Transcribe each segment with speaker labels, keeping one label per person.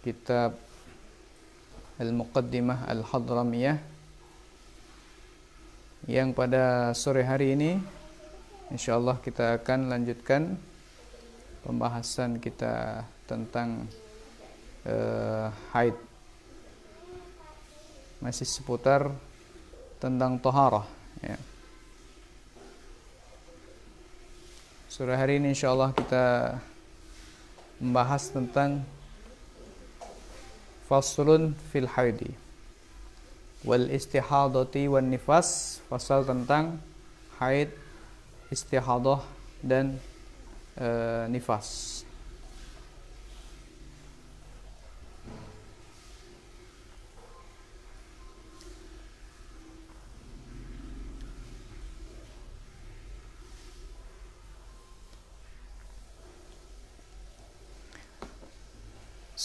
Speaker 1: kitab Al-Muqaddimah Al-Hadramiyah yang pada sore hari ini insyaallah kita akan lanjutkan pembahasan kita tentang uh, haid masih seputar tentang toharah ya. Sore hari ini insyaallah kita membahas tentang faslun fil haidi. Wal istihadati wan nifas fasal tentang haid istihadah dan e, nifas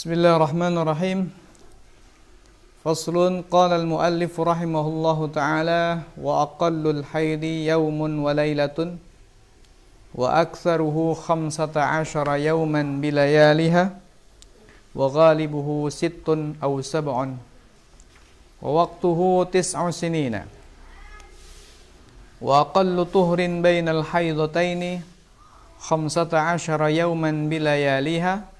Speaker 1: بسم الله الرحمن الرحيم. فصل قال المؤلف رحمه الله تعالى وأقل الحيض يوم وليلة وأكثره خمسة عشر يوما بليالها وغالبه ست أو سبع ووقته تسع سنين. وأقل طهر بين الحيضتين خمسة عشر يوما بلياليها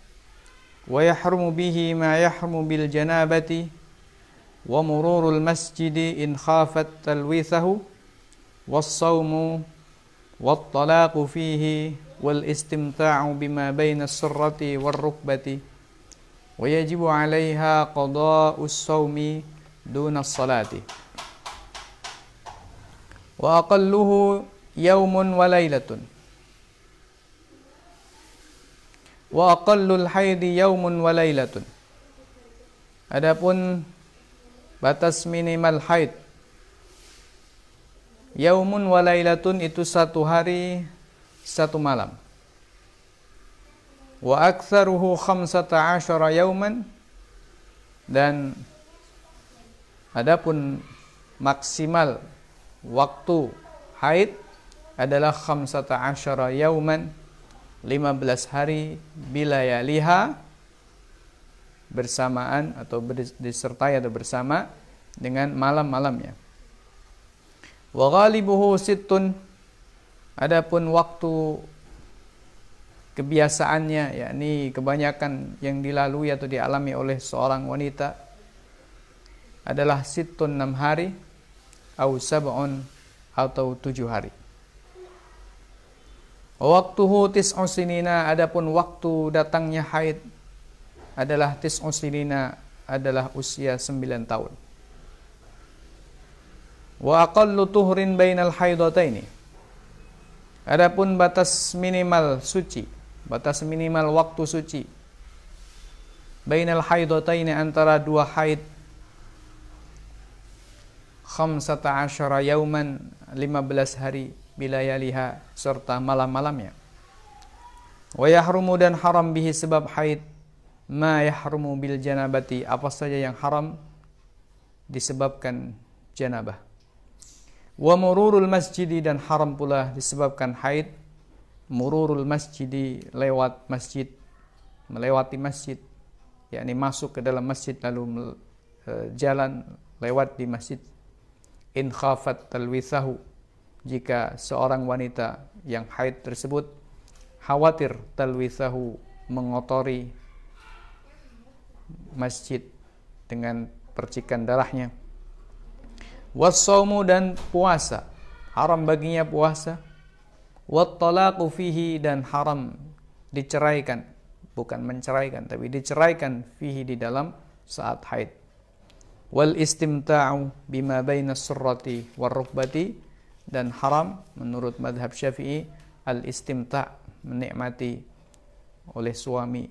Speaker 1: ويحرم به ما يحرم بالجنابة ومرور المسجد إن خافت تلويثه والصوم والطلاق فيه والاستمتاع بما بين السرة والركبة ويجب عليها قضاء الصوم دون الصلاة. وأقله يوم وليلة. Wa aqallul haidi yaumun wa lailatun. Adapun batas minimal haid yaumun wa lailatun itu satu hari satu malam. Wa aktsaruhu khamsata asyara yauman dan adapun maksimal waktu haid adalah khamsata asyara yauman 15 hari bila ya liha bersamaan atau disertai atau bersama dengan malam-malamnya. Wa ghalibuhu sittun adapun waktu kebiasaannya yakni kebanyakan yang dilalui atau dialami oleh seorang wanita adalah sittun 6 hari atau sab'un atau 7 hari. Waktuhu tis'u sinina adapun waktu datangnya haid adalah tis'u sinina adalah usia 9 tahun. Wa aqallu tuhrin bainal haidataini. Adapun batas minimal suci, batas minimal waktu suci bainal haidataini antara dua haid khamsata asyara yauman 15 hari bilayaliha serta malam-malamnya. Wa yahrumu dan haram bihi sebab haid ma yahrumu bil janabati apa saja yang haram disebabkan janabah. Wa mururul masjidi dan haram pula disebabkan haid mururul masjidi lewat masjid melewati masjid yakni masuk ke dalam masjid lalu eh, jalan lewat di masjid in khafat talwithahu jika seorang wanita yang haid tersebut khawatir talwisahu mengotori masjid dengan percikan darahnya. Wasaumu dan puasa. Haram baginya puasa. Wattalaqu fihi dan haram diceraikan. Bukan menceraikan tapi diceraikan fihi di dalam saat haid. Wal istimta'u bima baina surrati war rukbati dan haram menurut madhab syafi'i al-istimta' menikmati oleh suami.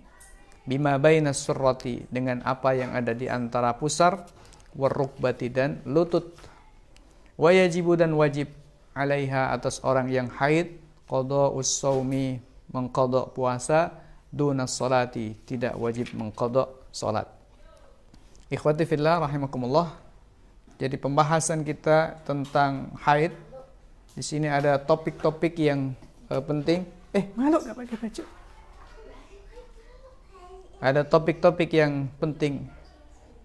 Speaker 1: Bima baina surrati dengan apa yang ada di antara pusar warukbati dan lutut. Wajibu dan wajib alaiha atas orang yang haid qada usawmi mengkodok puasa duna salati tidak wajib mengkodok salat. Ikhwati fillah rahimakumullah jadi pembahasan kita tentang haid di sini ada topik-topik yang uh, penting. Eh, malu gak pakai baju? ada topik-topik yang penting.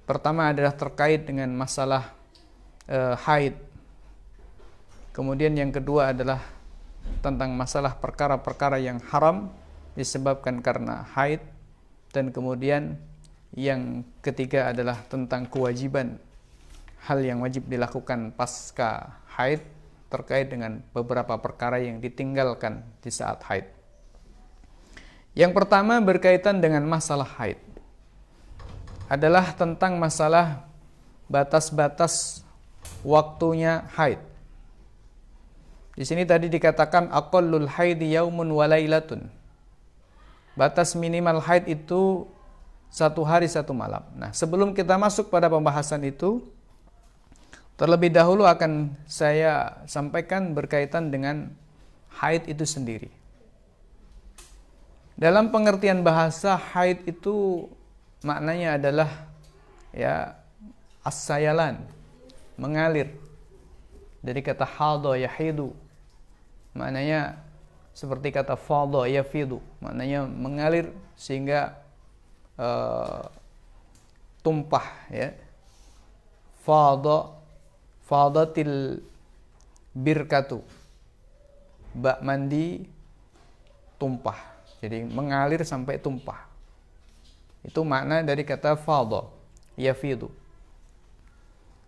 Speaker 1: Pertama adalah terkait dengan masalah uh, haid. Kemudian yang kedua adalah tentang masalah perkara-perkara yang haram disebabkan karena haid dan kemudian yang ketiga adalah tentang kewajiban hal yang wajib dilakukan pasca haid terkait dengan beberapa perkara yang ditinggalkan di saat haid. Yang pertama berkaitan dengan masalah haid. Adalah tentang masalah batas-batas waktunya haid. Di sini tadi dikatakan aqallul haidi yaumun walailatun. Batas minimal haid itu satu hari satu malam. Nah, sebelum kita masuk pada pembahasan itu, terlebih dahulu akan saya sampaikan berkaitan dengan haid itu sendiri. Dalam pengertian bahasa haid itu maknanya adalah ya asayalan mengalir dari kata haldo yahidu maknanya seperti kata faldo yafidu maknanya mengalir sehingga uh, tumpah ya faldo faldatil birkatu bak mandi tumpah jadi mengalir sampai tumpah. Itu makna dari kata fadha, yafidu.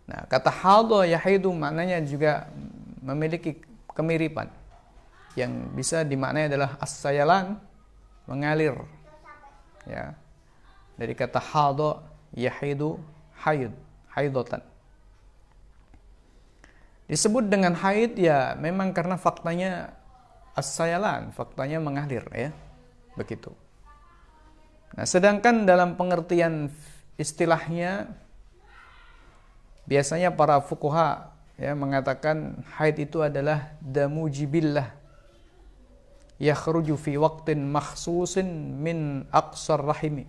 Speaker 1: Nah, kata haldo yahidu maknanya juga memiliki kemiripan. Yang bisa dimaknai adalah as-sayalan mengalir. Ya. Dari kata haldo yahidu haid, haidotan. Disebut dengan haid ya memang karena faktanya as-sayalan, faktanya mengalir ya. Begitu. Nah, sedangkan dalam pengertian istilahnya biasanya para fukuha ya mengatakan haid itu adalah damu jibillah yakhruju fi waqtin makhsusin min aqsar rahimi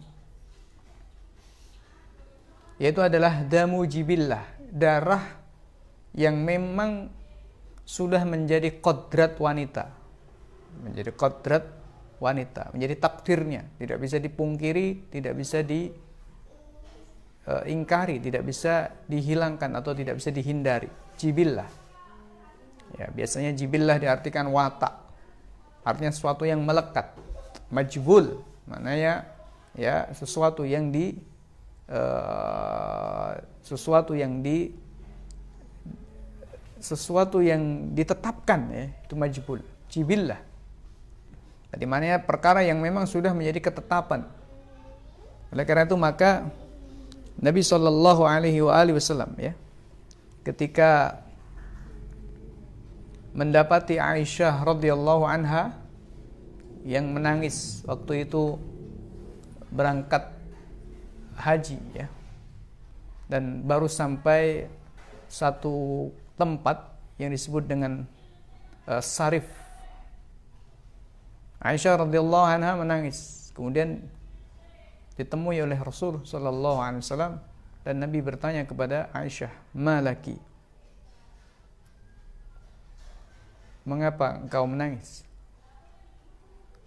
Speaker 1: yaitu adalah damu jibillah darah yang memang sudah menjadi kodrat wanita menjadi kodrat wanita, menjadi takdirnya, tidak bisa dipungkiri, tidak bisa diingkari, tidak bisa dihilangkan atau tidak bisa dihindari. Jibillah. Ya, biasanya jibillah diartikan watak. Artinya sesuatu yang melekat. Majbul, maknanya ya sesuatu yang di uh, sesuatu yang di sesuatu yang ditetapkan ya itu majbul jibillah di mana perkara yang memang sudah menjadi ketetapan. Oleh karena itu maka Nabi Shallallahu Alaihi Wasallam ya ketika mendapati Aisyah radhiyallahu anha yang menangis waktu itu berangkat haji ya dan baru sampai satu tempat yang disebut dengan uh, Sarif Aisyah radhiyallahu anha menangis. Kemudian ditemui oleh Rasul sallallahu alaihi wasallam dan Nabi bertanya kepada Aisyah, "Malaki?" Mengapa engkau menangis?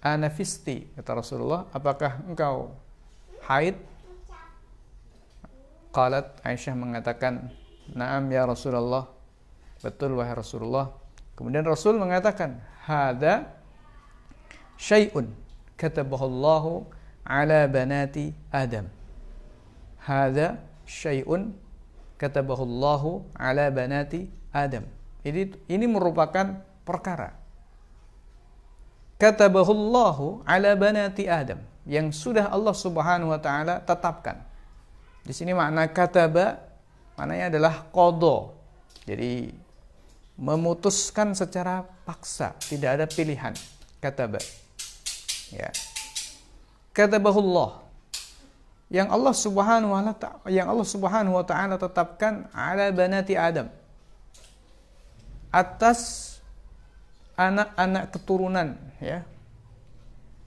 Speaker 1: Anafisti, kata Rasulullah, apakah engkau haid? Qalat Aisyah mengatakan, "Na'am ya Rasulullah." Betul wahai Rasulullah. Kemudian Rasul mengatakan, "Hada syai'un katabahallahu ala banati Adam. Hada syai'un katabahallahu ala banati Adam. Ini ini merupakan perkara. Katabahullahu ala banati Adam yang sudah Allah Subhanahu wa taala tetapkan. Di sini makna kataba maknanya adalah qada. Jadi memutuskan secara paksa, tidak ada pilihan. Kataba. Ya. Katabahullah. Yang Allah Subhanahu wa taala yang Allah Subhanahu wa taala tetapkan ala banati Adam. Atas anak-anak keturunan ya.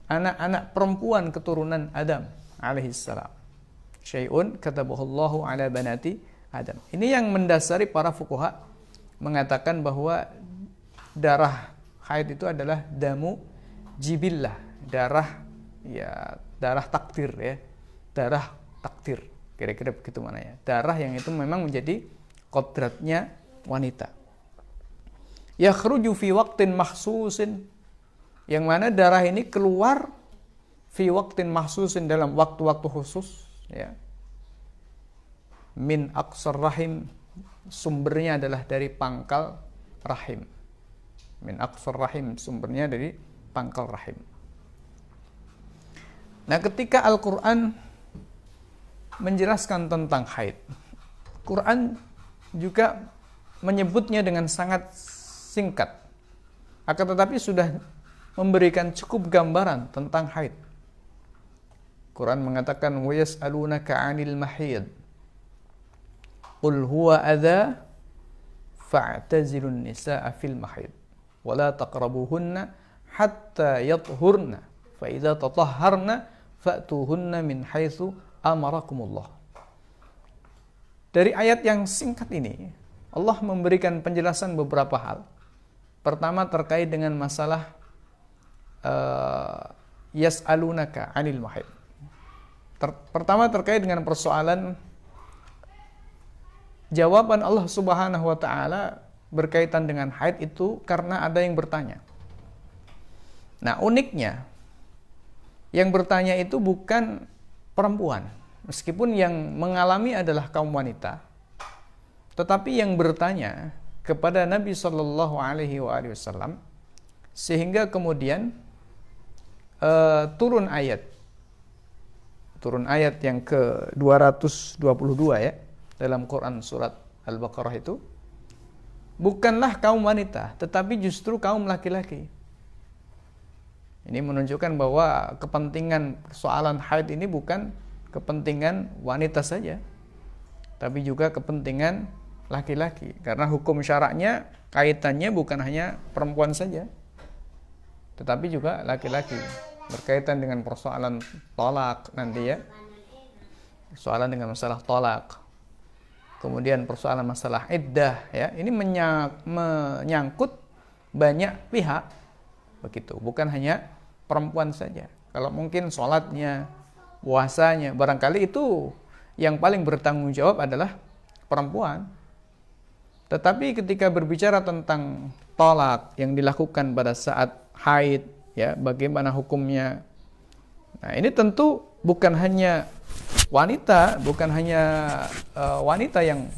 Speaker 1: Anak-anak perempuan keturunan Adam alaihi salam. Syai'un katabahullahu ala banati Adam. Ini yang mendasari para fukuha mengatakan bahwa darah haid itu adalah damu jibillah. Darah ya darah takdir ya. Darah takdir. Kira-kira begitu mana ya darah yang itu memang menjadi kodratnya wanita. Yakhruju fi waktin mahsusin. Yang mana darah ini keluar fi waktin mahsusin dalam waktu-waktu khusus ya. Min aksar rahim sumbernya adalah dari pangkal rahim. Min aksar rahim sumbernya dari pangkal rahim. Nah ketika Al-Quran menjelaskan tentang haid Quran juga menyebutnya dengan sangat singkat. Akan tetapi sudah memberikan cukup gambaran tentang haid. Quran mengatakan wa yas'alunaka 'anil mahid Qul huwa adha fa'tazilun nisa'a fil mahid wa la taqrabuhunna hatta yathurna fa idza tatahharna fa'tuhunna min haitsu amarakumullah. Dari ayat yang singkat ini Allah memberikan penjelasan beberapa hal. Pertama terkait dengan masalah uh, yas'alunaka 'anil mahid. Ter pertama terkait dengan persoalan jawaban Allah Subhanahu wa taala berkaitan dengan haid itu karena ada yang bertanya. Nah, uniknya yang bertanya itu bukan perempuan, meskipun yang mengalami adalah kaum wanita. Tetapi yang bertanya kepada Nabi Shallallahu alaihi wasallam sehingga kemudian uh, turun ayat turun ayat yang ke 222 ya dalam Quran surat Al-Baqarah itu bukanlah kaum wanita tetapi justru kaum laki-laki. Ini menunjukkan bahwa kepentingan soalan haid ini bukan kepentingan wanita saja tapi juga kepentingan laki-laki. Karena hukum syaraknya kaitannya bukan hanya perempuan saja tetapi juga laki-laki. Berkaitan dengan persoalan tolak nanti ya. Persoalan dengan masalah tolak kemudian persoalan masalah iddah ya. Ini menyangkut banyak pihak begitu bukan hanya perempuan saja. Kalau mungkin sholatnya puasanya barangkali itu yang paling bertanggung jawab adalah perempuan. Tetapi ketika berbicara tentang tolak yang dilakukan pada saat haid ya bagaimana hukumnya. Nah ini tentu bukan hanya wanita bukan hanya uh, wanita yang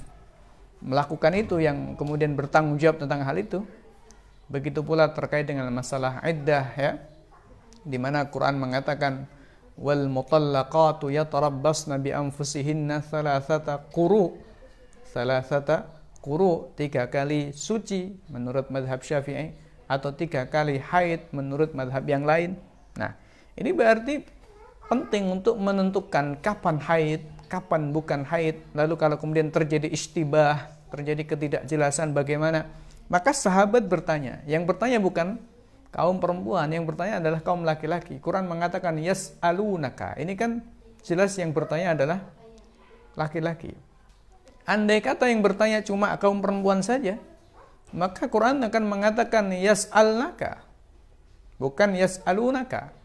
Speaker 1: melakukan itu yang kemudian bertanggung jawab tentang hal itu begitu pula terkait dengan masalah iddah ya di mana Quran mengatakan wal mutallaqatu yatarabbasna bi anfusihinna thalathata quru thalathata quru tiga kali suci menurut madhab Syafi'i atau tiga kali haid menurut madhab yang lain. Nah, ini berarti penting untuk menentukan kapan haid, kapan bukan haid. Lalu kalau kemudian terjadi istibah, terjadi ketidakjelasan bagaimana, maka sahabat bertanya. Yang bertanya bukan kaum perempuan, yang bertanya adalah kaum laki-laki. Quran mengatakan yes alunaka. Ini kan jelas yang bertanya adalah laki-laki. Andai kata yang bertanya cuma kaum perempuan saja, maka Quran akan mengatakan yas'alnaka bukan yas'alunaka.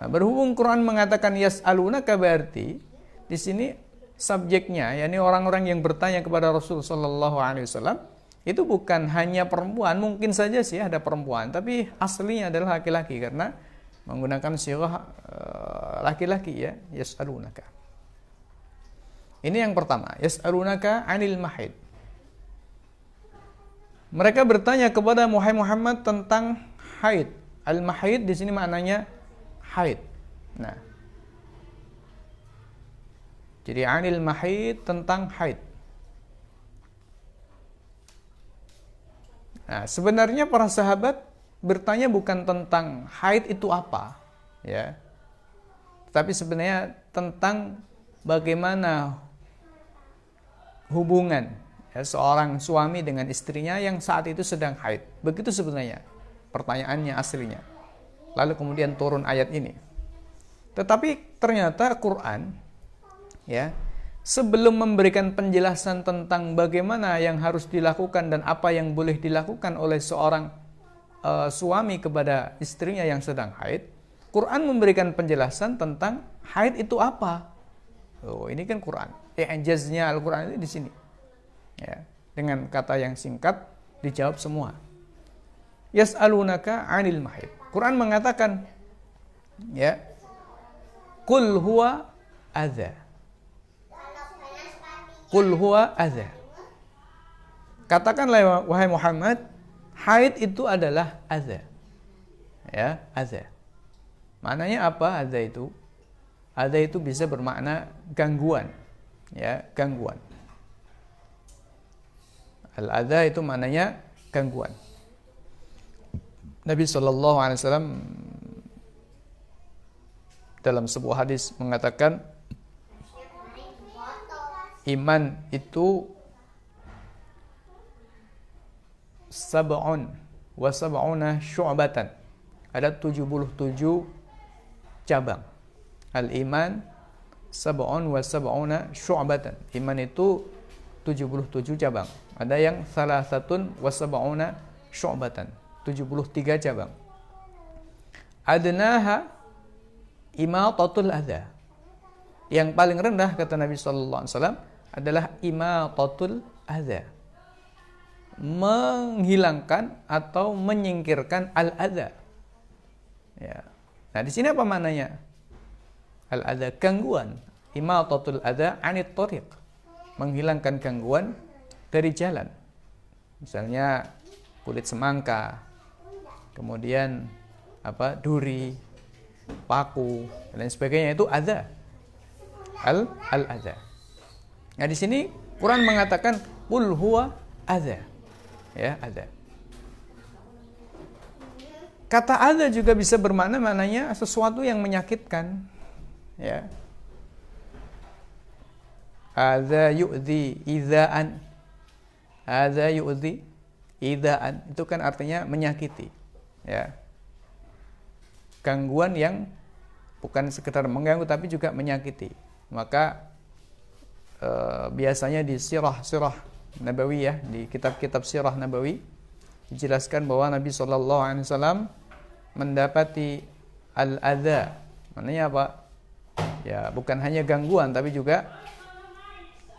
Speaker 1: Nah, berhubung Quran mengatakan yas'alunaka berarti di sini subjeknya yakni orang-orang yang bertanya kepada Rasul sallallahu alaihi wasallam itu bukan hanya perempuan, mungkin saja sih ada perempuan, tapi aslinya adalah laki-laki karena menggunakan sirah uh, laki-laki ya, yas'alunaka. Ini yang pertama, yas'alunaka 'anil mahid. Mereka bertanya kepada Muhammad tentang haid. Al-mahid di sini maknanya haid. Nah. Jadi anil mahid tentang haid. Nah, sebenarnya para sahabat bertanya bukan tentang haid itu apa, ya. Tapi sebenarnya tentang bagaimana hubungan ya, seorang suami dengan istrinya yang saat itu sedang haid. Begitu sebenarnya pertanyaannya aslinya. Lalu kemudian turun ayat ini. Tetapi ternyata Quran ya sebelum memberikan penjelasan tentang bagaimana yang harus dilakukan dan apa yang boleh dilakukan oleh seorang uh, suami kepada istrinya yang sedang haid, Quran memberikan penjelasan tentang haid itu apa. Oh, ini kan Quran. Ejaznya Al-Quran itu di sini. Ya, dengan kata yang singkat dijawab semua. Yas'alunaka 'anil mahid. Quran mengatakan ya, Qul huwa adza. Qul huwa adza. Katakanlah wahai Muhammad, haid itu adalah adza. Ya, adza. Maknanya apa adza itu? Adza itu bisa bermakna gangguan. Ya, gangguan. Al-adza itu maknanya gangguan. Nabi Shallallahu Alaihi Wasallam dalam sebuah hadis mengatakan iman itu sab'un wa sab'una syu'batan ada 77 cabang. Al-iman sab'un wa sab'una syu'batan. Iman itu 77 cabang. Ada yang salah satun wa sab'una syu'batan. 73 cabang. Adnaha imatatul adha. Yang paling rendah kata Nabi sallallahu alaihi wasallam adalah imatatul adha. Menghilangkan atau menyingkirkan al-adha. Ya. Nah, di sini apa maknanya? Al-adha gangguan. Imatatul adha anit tariq. Menghilangkan gangguan dari jalan. Misalnya kulit semangka, kemudian apa? duri, paku, dan lain sebagainya itu adha. Al al adha. Nah, di sini Quran mengatakan qul huwa adha. Ya, adha. Kata ada juga bisa bermakna maknanya sesuatu yang menyakitkan. Ya. Ada yu'zi idza'an. Ada yu'zi idza'an. Itu kan artinya menyakiti. Ya. Gangguan yang bukan sekedar mengganggu tapi juga menyakiti. Maka e, biasanya di sirah-sirah Nabawi ya, di kitab-kitab sirah Nabawi dijelaskan bahwa Nabi Wasallam mendapati al-adha. Maknanya apa? Ya, bukan hanya gangguan tapi juga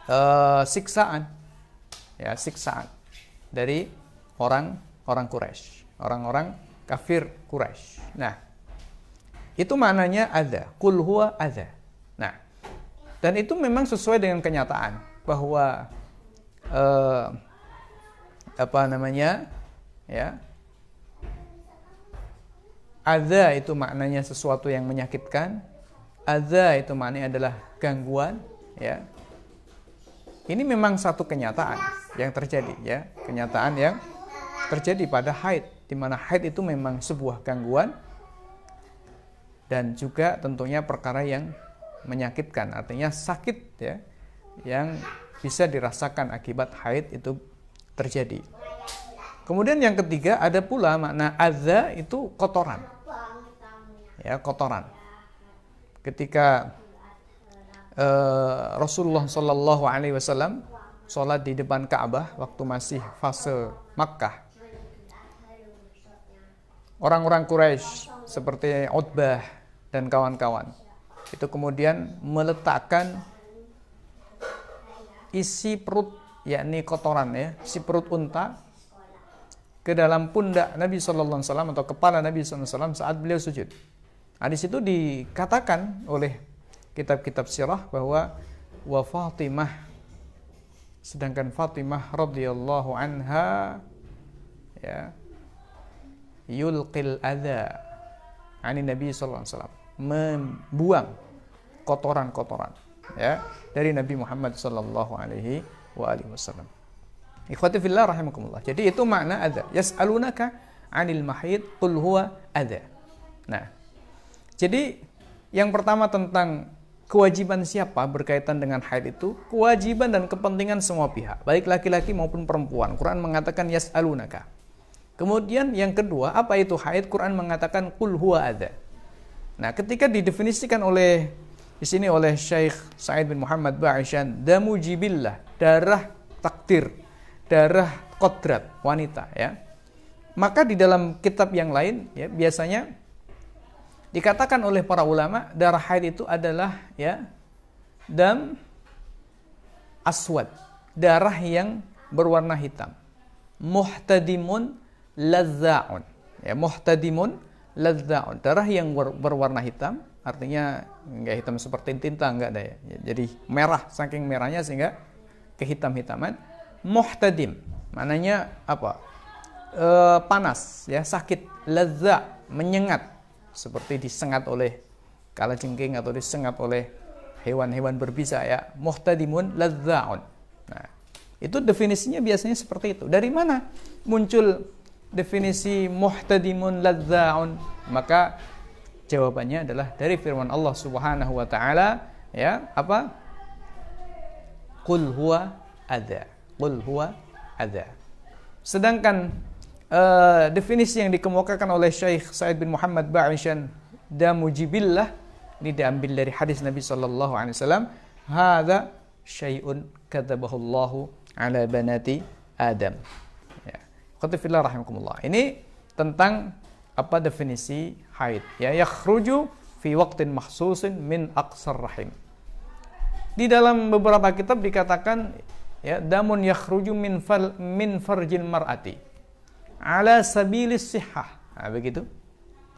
Speaker 1: uh, siksaan. Ya, siksaan dari orang orang Quraisy, orang-orang kafir Quraisy. Nah, itu maknanya ada, kul huwa ada. Nah, dan itu memang sesuai dengan kenyataan bahwa uh, apa namanya? Ya, Ada itu maknanya sesuatu yang menyakitkan. Ada itu maknanya adalah gangguan, ya. Ini memang satu kenyataan yang terjadi, ya. Kenyataan yang terjadi pada haid, di mana haid itu memang sebuah gangguan dan juga tentunya perkara yang menyakitkan, artinya sakit, ya, yang bisa dirasakan akibat haid itu terjadi. Kemudian yang ketiga ada pula makna adza itu kotoran. Ya, kotoran. Ketika uh, Rasulullah Shallallahu alaihi wasallam sholat di depan Ka'bah waktu masih fase Makkah. Orang-orang Quraisy seperti Utbah dan kawan-kawan itu kemudian meletakkan isi perut yakni kotoran ya, isi perut unta ke dalam pundak Nabi Shallallahu Alaihi Wasallam atau kepala Nabi Shallallahu Alaihi Wasallam saat beliau sujud. Nah, di situ dikatakan oleh kitab-kitab sirah bahwa wa Fatimah sedangkan Fatimah radhiyallahu anha ya yulqil adza ani Nabi sallallahu alaihi wasallam membuang kotoran-kotoran ya dari Nabi Muhammad sallallahu alaihi wa alihi wasallam. Ikhwati fillah rahimakumullah. Jadi itu makna ada. Yas'alunaka 'anil mahid qul huwa ada. Nah. Jadi yang pertama tentang kewajiban siapa berkaitan dengan haid itu kewajiban dan kepentingan semua pihak, baik laki-laki maupun perempuan. Quran mengatakan yas'alunaka. Kemudian yang kedua, apa itu haid? Quran mengatakan qul huwa ada. Nah, ketika didefinisikan oleh di sini oleh Syekh Said bin Muhammad Ba'ishan, damu jibillah, darah takdir darah kodrat wanita ya maka di dalam kitab yang lain ya biasanya Dikatakan oleh para ulama darah haid itu adalah ya dam aswad, darah yang berwarna hitam. Muhtadimun ladzaun. Ya, muhtadimun ladzaun, darah yang ber, berwarna hitam, artinya enggak hitam seperti tinta enggak ada ya. Jadi merah saking merahnya sehingga kehitam-hitaman. Muhtadim, mananya apa? E, panas ya, sakit, ladza, menyengat seperti disengat oleh kalajengking atau disengat oleh hewan-hewan berbisa ya muhtadimun ladzaun nah itu definisinya biasanya seperti itu dari mana muncul definisi muhtadimun ladzaun. Maka jawabannya adalah dari firman Allah Subhanahu wa taala ya apa? Qul huwa ada qul huwa ada sedangkan uh, definisi yang dikemukakan oleh Syekh Said bin Muhammad Ba'ishan damujibillah ini diambil dari hadis Nabi sallallahu alaihi wasallam hadza syai'un kadzabahu Allah ala banati Adam qatfillah rahimakumullah ini tentang apa definisi haid ya yakhruju fi waqtin mahsusin min aqsar rahim di dalam beberapa kitab dikatakan ya damun yakhruju min fal min farjil mar'ati ala sabilis sihah. Nah, begitu.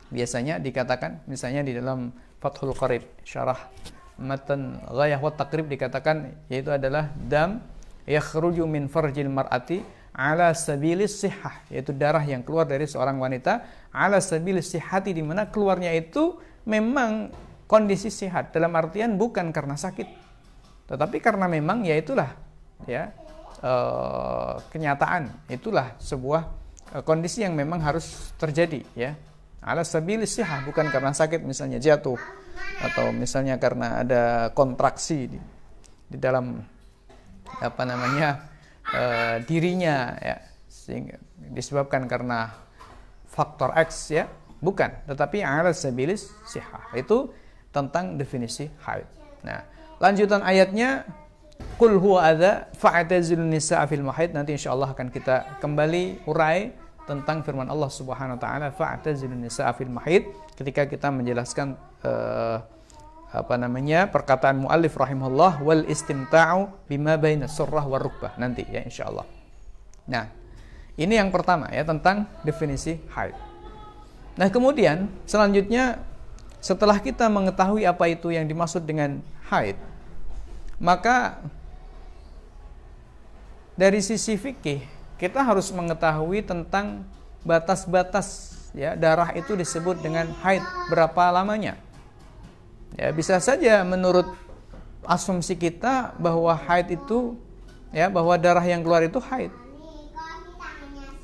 Speaker 1: Biasanya dikatakan misalnya di dalam Fathul Qarib syarah matan ghayah wa taqrib dikatakan yaitu adalah dam yakhruju min farjil mar'ati ala sabilis sihah yaitu darah yang keluar dari seorang wanita. Ala sabilis sihati di mana keluarnya itu memang kondisi sehat. Dalam artian bukan karena sakit tetapi karena memang ya itulah ya uh, kenyataan. Itulah sebuah Eh, kondisi yang memang harus terjadi ya. Ala sabili sihah bukan karena sakit misalnya jatuh atau misalnya karena ada kontraksi di, di dalam apa namanya uh, dirinya ya. Sehingga disebabkan karena faktor X ya. Bukan tetapi ala sabilis sihah itu tentang definisi haid. Nah lanjutan ayatnya Kul huwa adza fa'tazilun nisaa fil mahid nanti insyaallah akan kita kembali urai tentang firman Allah Subhanahu wa taala fa'tazilun nisaa fil mahid ketika kita menjelaskan uh, apa namanya perkataan muallif rahimahullah wal istimta'u bima baina surrah war rukbah nanti ya insyaallah. Nah, ini yang pertama ya tentang definisi haid. Nah, kemudian selanjutnya setelah kita mengetahui apa itu yang dimaksud dengan haid, maka dari sisi fikih kita harus mengetahui tentang batas-batas ya darah itu disebut dengan haid berapa lamanya. Ya, bisa saja menurut asumsi kita bahwa haid itu ya bahwa darah yang keluar itu haid.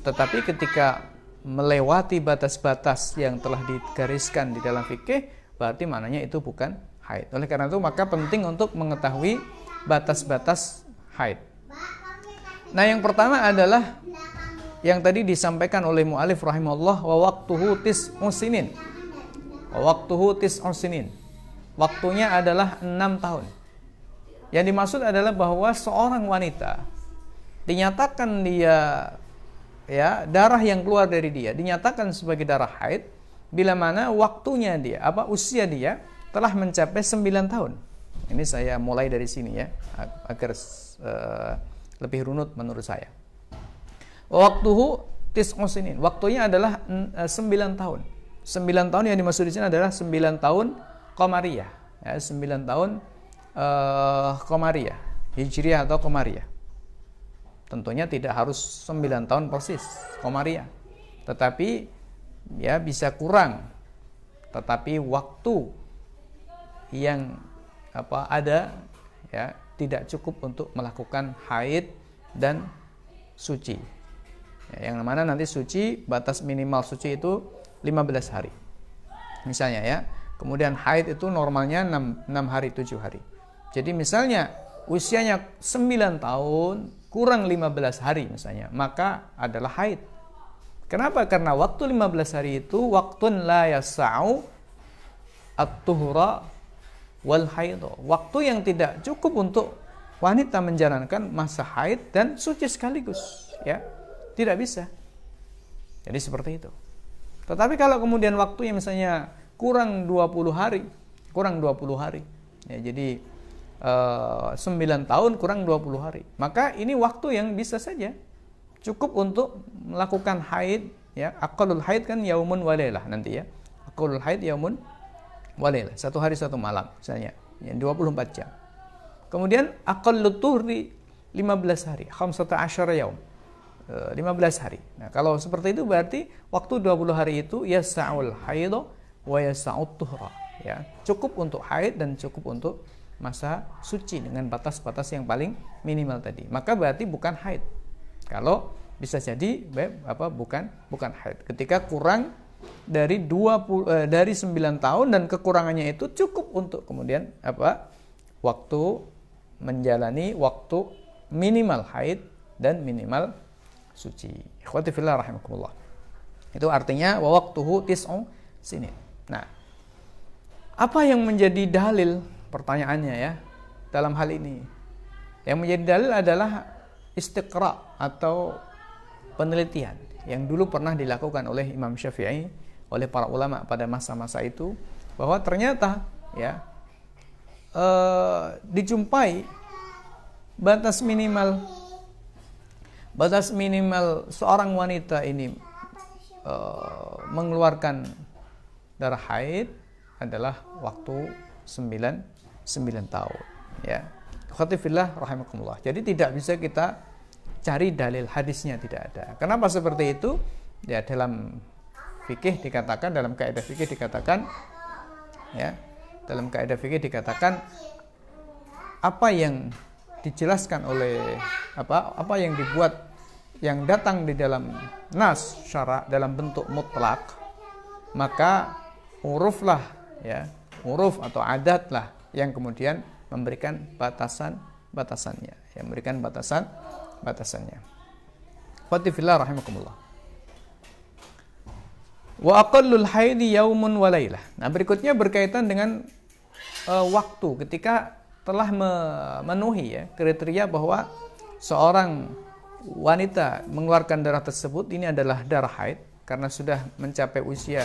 Speaker 1: Tetapi ketika melewati batas-batas yang telah digariskan di dalam fikih berarti mananya itu bukan haid. Oleh karena itu maka penting untuk mengetahui batas-batas haid. Nah, yang pertama adalah yang tadi disampaikan oleh mu'alif rahimahullah wa waktuhu tis usinin. Wa waktuhu tis usinin. Waktunya adalah enam tahun. Yang dimaksud adalah bahwa seorang wanita dinyatakan dia ya darah yang keluar dari dia dinyatakan sebagai darah haid bila mana waktunya dia apa usia dia telah mencapai 9 tahun. Ini saya mulai dari sini ya agar uh, lebih runut menurut saya. Waktuhu tis'usinin. Waktunya adalah eh, sembilan tahun. Sembilan tahun yang dimaksud di sini adalah sembilan tahun Komariah. Ya, 9 tahun uh, Komariah. Hijriah atau Komariah. Tentunya tidak harus sembilan tahun persis Komariah. Tetapi ya bisa kurang. Tetapi waktu yang apa ada ya tidak cukup untuk melakukan haid dan suci. Ya, yang mana nanti suci batas minimal suci itu 15 hari. Misalnya ya. Kemudian haid itu normalnya 6, 6 hari 7 hari. Jadi misalnya usianya 9 tahun kurang 15 hari misalnya, maka adalah haid. Kenapa? Karena waktu 15 hari itu waktu la yasa'u at-tuhra wal haido. Waktu yang tidak cukup untuk wanita menjalankan masa haid dan suci sekaligus, ya. Tidak bisa. Jadi seperti itu. Tetapi kalau kemudian waktunya misalnya kurang 20 hari kurang 20 hari. Ya jadi uh, eh, 9 tahun kurang 20 hari. Maka ini waktu yang bisa saja cukup untuk melakukan haid ya. Akalul haid kan yaumun walailah nanti ya. Akalul haid yaumun walailah satu hari satu malam misalnya. Ya 24 jam. Kemudian akalul tuhri 15 hari. Khamsata asyara yaum. 15 eh, hari. Nah, kalau seperti itu berarti waktu 20 hari itu ya sa'ul haid Ya, cukup untuk haid dan cukup untuk masa suci dengan batas-batas yang paling minimal tadi. Maka berarti bukan haid. Kalau bisa jadi apa bukan bukan haid. Ketika kurang dari 20 eh, dari 9 tahun dan kekurangannya itu cukup untuk kemudian apa? waktu menjalani waktu minimal haid dan minimal suci. Ikhwati rahimakumullah. Itu artinya wa waqtuhu tis'u sini. Nah, apa yang menjadi dalil pertanyaannya ya dalam hal ini? Yang menjadi dalil adalah istiqra atau penelitian yang dulu pernah dilakukan oleh Imam Syafi'i oleh para ulama pada masa-masa itu bahwa ternyata ya uh, dijumpai batas minimal batas minimal seorang wanita ini uh, mengeluarkan darah haid adalah waktu 9 9 tahun ya. Khatifillah rahimakumullah. Jadi tidak bisa kita cari dalil hadisnya tidak ada. Kenapa seperti itu? Ya dalam fikih dikatakan dalam kaidah fikih dikatakan ya dalam kaidah fikih dikatakan apa yang dijelaskan oleh apa apa yang dibuat yang datang di dalam nas syara dalam bentuk mutlak maka huruflah ya. Huruf atau adat lah yang kemudian memberikan batasan batasannya yang memberikan batasan batasannya. Fatifillah rahimakumullah. Wa aqallul haidi yaumun wa nah berikutnya berkaitan dengan uh, waktu. Ketika telah memenuhi ya kriteria bahwa seorang wanita mengeluarkan darah tersebut ini adalah darah haid. Karena sudah mencapai usia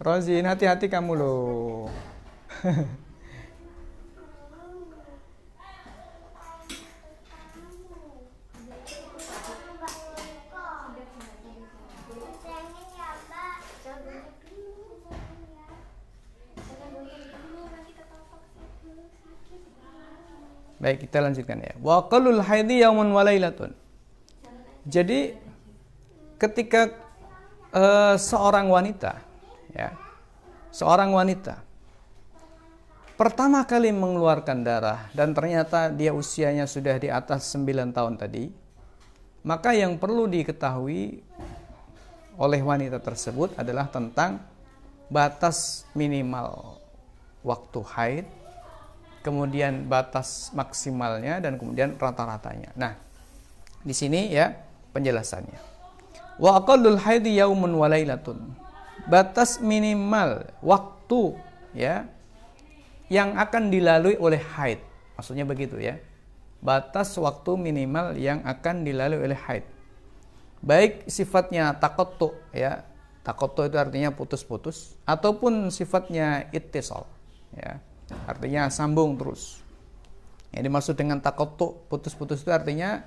Speaker 1: Rozin, hati-hati kamu loh. Baik, kita lanjutkan ya. Wa qalul haidi yaumun walailatun. Jadi ketika uh, seorang wanita ya, seorang wanita pertama kali mengeluarkan darah dan ternyata dia usianya sudah di atas 9 tahun tadi, maka yang perlu diketahui oleh wanita tersebut adalah tentang batas minimal waktu haid kemudian batas maksimalnya dan kemudian rata-ratanya. Nah, di sini ya penjelasannya. Wa aqallul haidi yaumun wa lailatun. Batas minimal waktu ya yang akan dilalui oleh haid. Maksudnya begitu ya. Batas waktu minimal yang akan dilalui oleh haid. Baik sifatnya takottu ya. Takottu itu artinya putus-putus ataupun sifatnya ittisal ya Artinya sambung terus. Yang dimaksud dengan takotu putus-putus itu artinya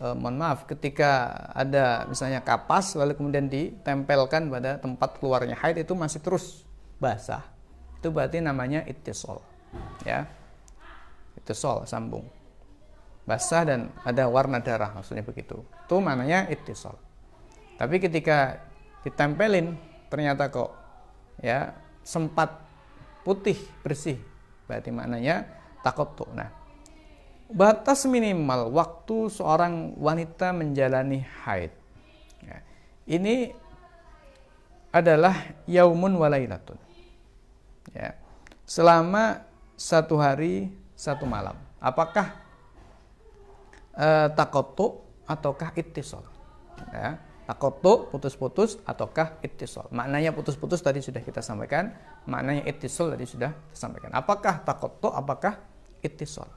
Speaker 1: eh, mohon maaf ketika ada misalnya kapas lalu kemudian ditempelkan pada tempat keluarnya haid itu masih terus basah. Itu berarti namanya ittisol. Ya. Ittisol sambung. Basah dan ada warna darah maksudnya begitu. Itu maknanya ittisol. Tapi ketika ditempelin ternyata kok ya sempat putih bersih berarti maknanya takut tuh nah batas minimal waktu seorang wanita menjalani haid. Ya, ini adalah yaumun walailatun ya. Selama satu hari satu malam. Apakah uh, takotu ataukah ittisal? Ya. Takotu putus-putus ataukah ittisal? Maknanya putus-putus tadi sudah kita sampaikan. Maknanya ittisal tadi sudah disampaikan apakah takotu apakah ittisal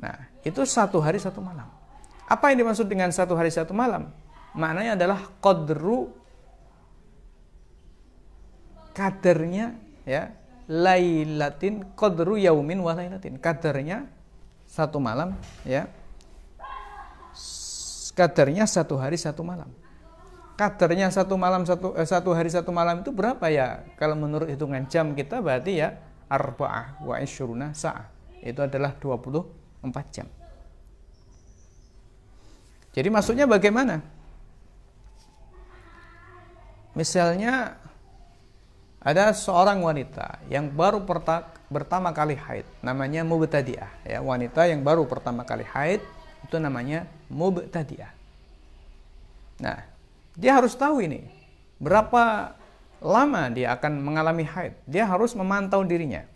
Speaker 1: nah itu satu hari satu malam. Apa yang dimaksud dengan satu hari satu malam? Maknanya adalah qadru kadarnya ya lailatin qadru yaumin wa lailatin. Kadarnya satu malam ya. Kadarnya satu hari satu malam. Kadarnya satu malam satu eh, satu hari satu malam itu berapa ya? Kalau menurut hitungan jam kita berarti ya arba'ah wa isyruna sa'ah. Itu adalah 24 jam jadi maksudnya bagaimana misalnya ada seorang wanita yang baru pertama kali haid, namanya mubtadi'ah. Ya, wanita yang baru pertama kali haid itu namanya mubtadi'ah. Nah, dia harus tahu ini berapa lama dia akan mengalami haid. Dia harus memantau dirinya.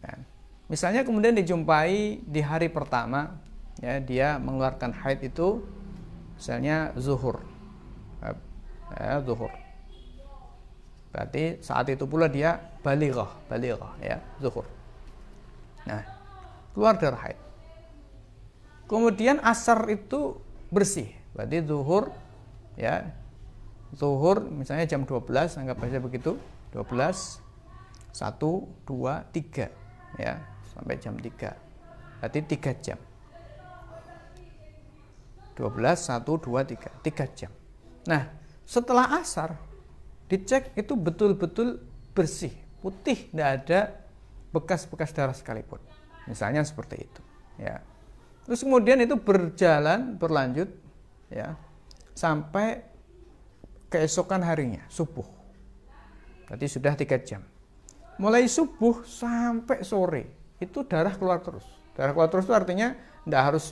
Speaker 1: Nah, misalnya kemudian dijumpai di hari pertama, ya dia mengeluarkan haid itu misalnya zuhur, ya, zuhur Berarti saat itu pula dia balighah, balighah ya, zuhur. Nah, keluar darah haid. Kemudian asar itu bersih. Berarti zuhur ya. Zuhur misalnya jam 12 anggap saja begitu. 12 1 2 3 ya, sampai jam 3. Berarti 3 jam. 12 1 2 3, 3 jam. Nah, setelah asar dicek itu betul-betul bersih, putih, tidak ada bekas-bekas darah sekalipun. Misalnya seperti itu, ya. Terus kemudian itu berjalan, berlanjut, ya, sampai keesokan harinya, subuh. Berarti sudah tiga jam. Mulai subuh sampai sore itu darah keluar terus. Darah keluar terus itu artinya tidak harus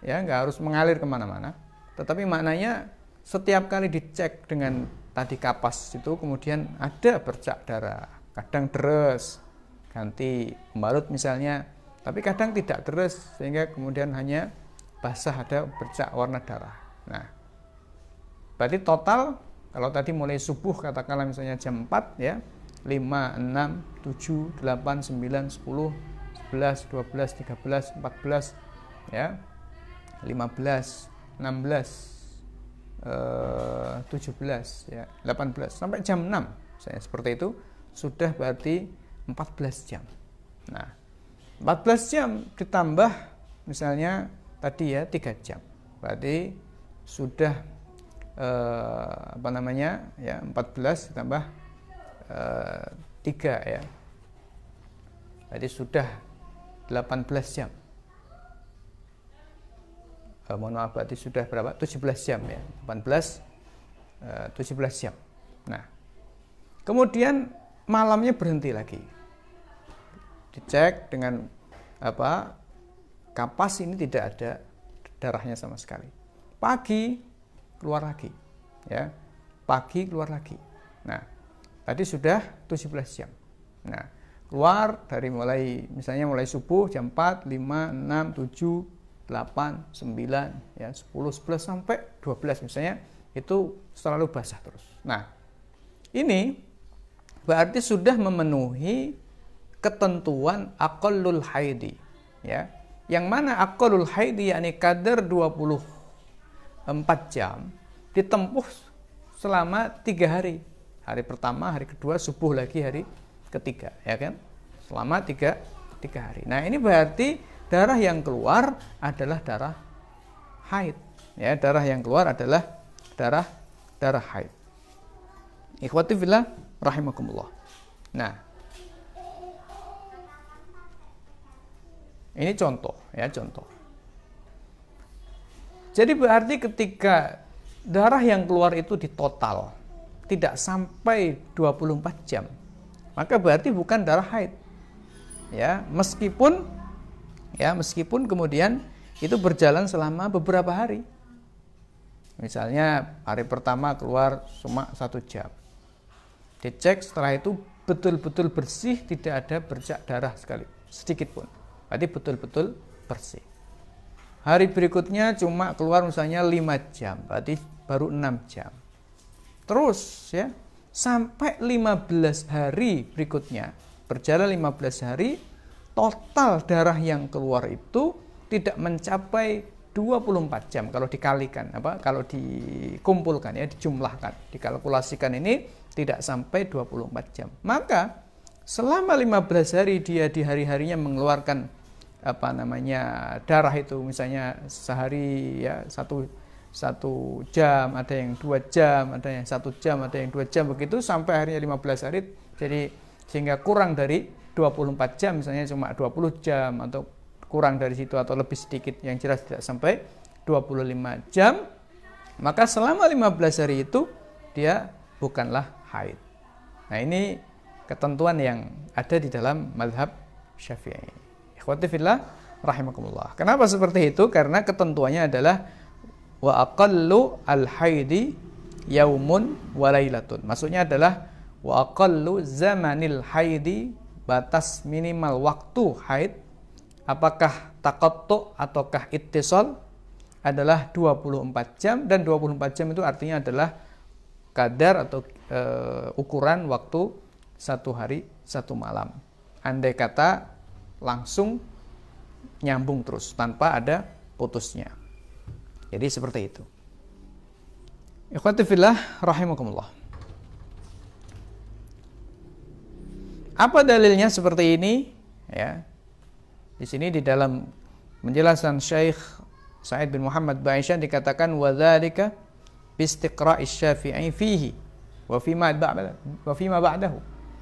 Speaker 1: ya nggak harus mengalir ke mana-mana. Tetapi maknanya setiap kali dicek dengan tadi kapas itu kemudian ada bercak darah kadang deres ganti pembalut misalnya tapi kadang tidak deres sehingga kemudian hanya basah ada bercak warna darah nah berarti total kalau tadi mulai subuh katakanlah misalnya jam 4 ya 5, 6, 7, 8, 9, 10, 11, 12, 13, 14 ya. 15, 16 17 ya. 18 sampai jam 6 saya seperti itu. Sudah berarti 14 jam. Nah 14 jam ditambah misalnya tadi ya 3 jam. Berarti sudah eh, apa namanya ya 14 ditambah eh, 3 ya. Jadi sudah 18 jam. Uh, mohon maaf berarti sudah berapa? 17 jam ya. 18 uh, 17 jam. Nah kemudian malamnya berhenti lagi. Dicek dengan apa kapas ini tidak ada darahnya sama sekali. Pagi keluar lagi ya. Pagi keluar lagi. Nah tadi sudah 17 jam nah keluar dari mulai misalnya mulai subuh jam 4, 5, 6, 7 8, 9, ya 10, 11 sampai 12 misalnya itu selalu basah terus. Nah, ini berarti sudah memenuhi ketentuan aqallul haidi ya. Yang mana aqallul haidi yakni kadar 24 jam ditempuh selama tiga hari. Hari pertama, hari kedua, subuh lagi hari ketiga, ya kan? Selama tiga, tiga hari. Nah ini berarti darah yang keluar adalah darah haid. Ya, darah yang keluar adalah darah darah haid. Ikhwati fillah rahimakumullah. Nah, ini contoh ya, contoh. Jadi berarti ketika darah yang keluar itu di total tidak sampai 24 jam, maka berarti bukan darah haid. Ya, meskipun ya meskipun kemudian itu berjalan selama beberapa hari misalnya hari pertama keluar cuma satu jam dicek setelah itu betul-betul bersih, tidak ada bercak darah sekali, sedikit pun. Berarti betul-betul bersih. Hari berikutnya cuma keluar misalnya 5 jam, berarti baru 6 jam. Terus ya, sampai 15 hari berikutnya, berjalan 15 hari, total darah yang keluar itu tidak mencapai 24 jam. Kalau dikalikan apa kalau dikumpulkan ya dijumlahkan dikalkulasikan ini tidak sampai 24 jam. Maka selama 15 hari dia di hari-harinya mengeluarkan apa namanya darah itu misalnya sehari ya satu satu jam ada yang dua jam ada yang satu jam ada yang dua jam. Begitu sampai harinya 15 hari jadi sehingga kurang dari 24 jam misalnya cuma 20 jam atau kurang dari situ atau lebih sedikit yang jelas tidak sampai 25 jam maka selama 15 hari itu dia bukanlah haid. Nah ini ketentuan yang ada di dalam madhab syafi'i. Ikhwati fillah rahimakumullah. Kenapa seperti itu? Karena ketentuannya adalah wa aqallu al haidi yaumun walailatun maksudnya adalah wa aqallu zamanil haidi batas minimal waktu haid apakah takottu ataukah ittisal adalah 24 jam dan 24 jam itu artinya adalah kadar atau e, ukuran waktu satu hari satu malam. Andai kata langsung nyambung terus tanpa ada putusnya. Jadi seperti itu. Ikhwati fillah rahimakumullah. Apa dalilnya seperti ini? Ya, di sini di dalam penjelasan Syekh Sa'id bin Muhammad Ba'isyan dikatakan wadzalika bistiqra'is Syafi'i fihi wa fima wa fima ba'dahu.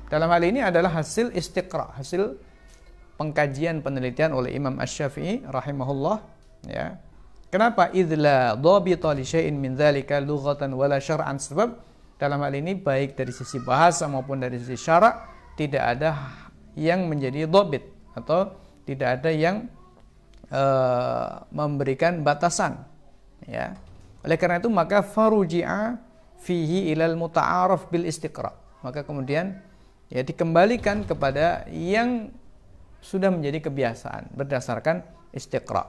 Speaker 1: Dalam hal ini adalah hasil istiqra, hasil pengkajian penelitian oleh Imam Asy-Syafi'i rahimahullah ya. Kenapa? Idla dhabita li syai'in min dzalika lughatan wala syar'an. Sebab dalam hal ini baik dari sisi bahasa maupun dari sisi syarak tidak ada yang menjadi dhabit atau tidak ada yang uh, memberikan batasan ya. Oleh karena itu maka faruji'a fihi ilal muta'araf bil istiqra. Maka kemudian ya dikembalikan kepada yang sudah menjadi kebiasaan berdasarkan istiqra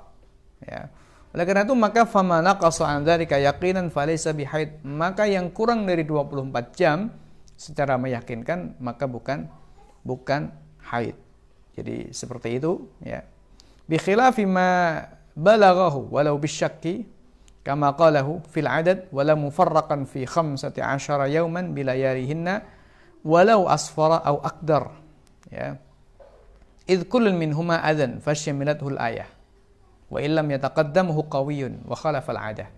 Speaker 1: ya oleh karena itu maka famana qasa an dzalika yaqinan falaysa bihaid maka yang kurang dari 24 jam secara meyakinkan maka bukan bukan haid jadi seperti itu ya. Bi khilafi ma balaghahu walau bisyakki kama qalahu fil adad wala mufarraqan fi 15 yawman bilayalihinna walau asfara au akdar ya. Idh kullun minhuma adhan fasyamilathu al-ayah wa illam yataqaddamuhu qawiyyun wa khalafa al-adah.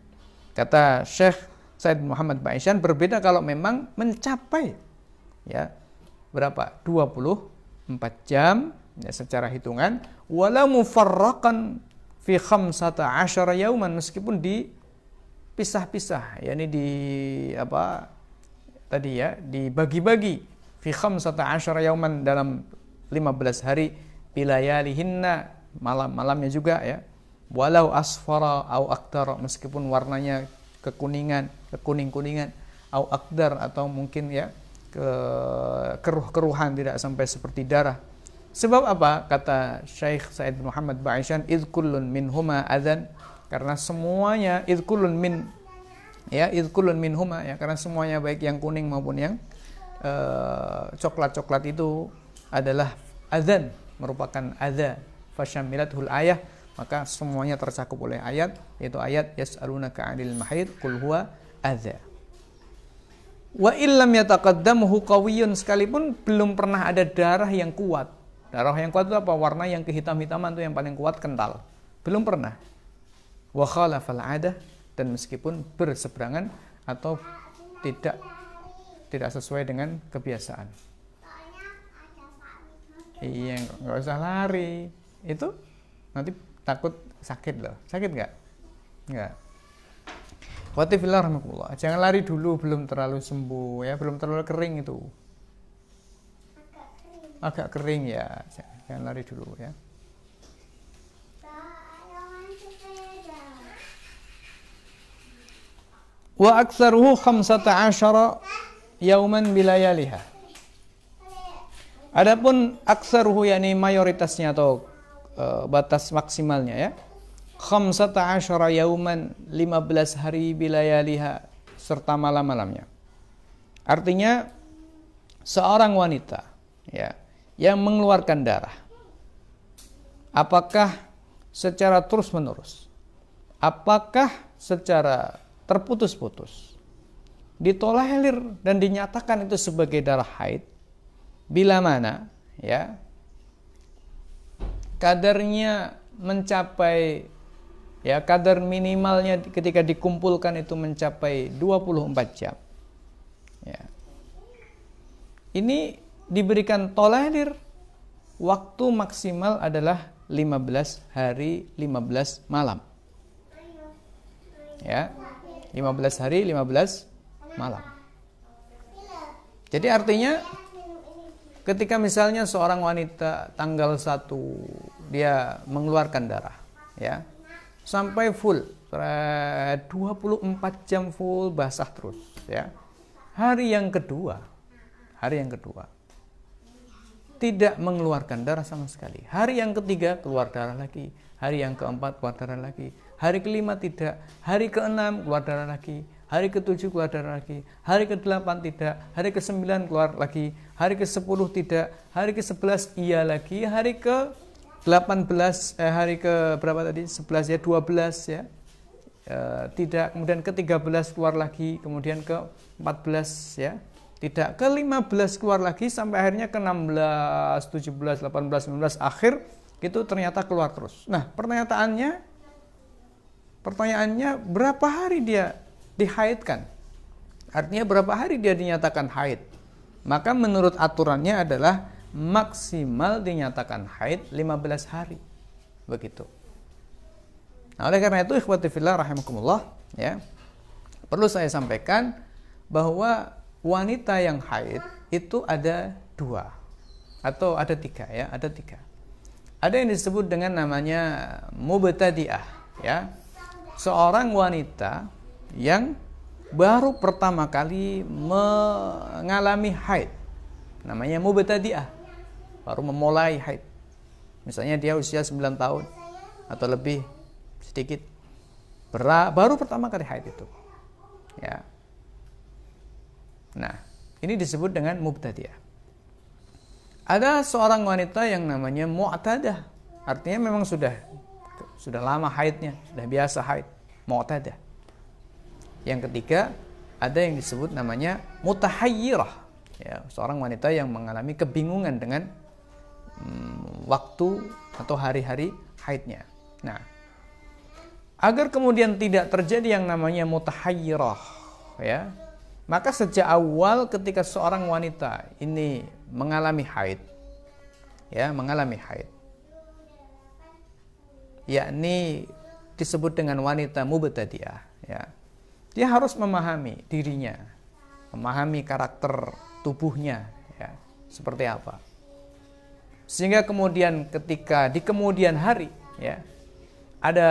Speaker 1: Kata Syekh Said Muhammad Ba'isyan berbeda kalau memang mencapai ya berapa? 24 jam ya, secara hitungan wala mufarraqan fi khamsata asyara yauman meskipun dipisah-pisah yakni di apa tadi ya dibagi-bagi fi khamsata asyara yauman dalam 15 hari bilayalihinna malam-malamnya juga ya walau asfara au aktar meskipun warnanya kekuningan kekuning-kuningan au akdar atau mungkin ya ke keruh-keruhan tidak sampai seperti darah. Sebab apa? Kata Syekh Said Muhammad Ba'isyan, id kullun min huma adzan. Karena semuanya id kullun min ya id kullun min huma ya karena semuanya baik yang kuning maupun yang eh, coklat-coklat uh, itu adalah adzan merupakan adza fasyamilatul ayah maka semuanya tercakup oleh ayat yaitu ayat yas'alunaka 'anil mahid qul huwa adza wa illam yataqaddamuhu qawiyyun sekalipun belum pernah ada darah yang kuat Darah yang kuat itu apa? Warna yang kehitam-hitaman itu yang paling kuat kental. Belum pernah. Wa khalafal ada dan meskipun berseberangan atau tidak tidak sesuai dengan kebiasaan. Iya, nggak usah lari. Itu nanti takut sakit loh. Sakit nggak? Nggak. Rahmatullah. Jangan lari dulu belum terlalu sembuh ya, belum terlalu kering itu agak kering ya jangan lari dulu ya wa aktsaruhu khamsata asyara yauman bilayaliha Adapun aksaruhu yakni mayoritasnya atau uh, batas maksimalnya ya. Khamsata asyara yauman 15 hari bilayaliha serta malam-malamnya. Artinya seorang wanita ya yang mengeluarkan darah apakah secara terus-menerus apakah secara terputus-putus ditolerir dan dinyatakan itu sebagai darah haid bila mana ya kadarnya mencapai ya kadar minimalnya ketika dikumpulkan itu mencapai 24 jam. Ya. Ini diberikan tolerir waktu maksimal adalah 15 hari 15 malam. Ya 15 hari 15 malam. Jadi artinya ketika misalnya seorang wanita tanggal 1 dia mengeluarkan darah ya. Sampai full 24 jam full basah terus ya. Hari yang kedua hari yang kedua tidak mengeluarkan darah sama sekali. Hari yang ketiga keluar darah lagi, hari yang keempat keluar darah lagi, hari kelima tidak, hari keenam keluar darah lagi, hari ketujuh keluar darah lagi, hari ke delapan tidak, hari ke sembilan keluar lagi, hari ke sepuluh tidak, hari ke sebelas iya lagi, hari ke delapan belas, eh, hari ke berapa tadi? Sebelas ya, dua belas ya, e, tidak, kemudian ke tiga belas keluar lagi, kemudian ke empat belas ya, tidak ke 15 keluar lagi sampai akhirnya ke 16, 17, 18, 19 akhir itu ternyata keluar terus. Nah, pertanyaannya pertanyaannya berapa hari dia dihaidkan? Artinya berapa hari dia dinyatakan haid? Maka menurut aturannya adalah maksimal dinyatakan haid 15 hari. Begitu. Nah, oleh karena itu ikhwati fillah rahimakumullah ya. Perlu saya sampaikan bahwa wanita yang haid itu ada dua atau ada tiga ya ada tiga ada yang disebut dengan namanya mubtadi'ah ya seorang wanita yang baru pertama kali mengalami haid namanya mubtadi'ah baru memulai haid misalnya dia usia 9 tahun atau lebih sedikit baru pertama kali haid itu ya Nah, ini disebut dengan mubtadi'ah. Ada seorang wanita yang namanya mu'tadah. Artinya memang sudah sudah lama haidnya, sudah biasa haid, mu'tadah. Yang ketiga, ada yang disebut namanya mutahayyirah. Ya, seorang wanita yang mengalami kebingungan dengan hmm, waktu atau hari-hari haidnya. Nah, agar kemudian tidak terjadi yang namanya mutahayyirah, ya, maka sejak awal ketika seorang wanita ini mengalami haid, ya mengalami haid, yakni disebut dengan wanita mubtadi'ah, ya. Dia harus memahami dirinya, memahami karakter tubuhnya, ya, seperti apa. Sehingga kemudian ketika di kemudian hari, ya, ada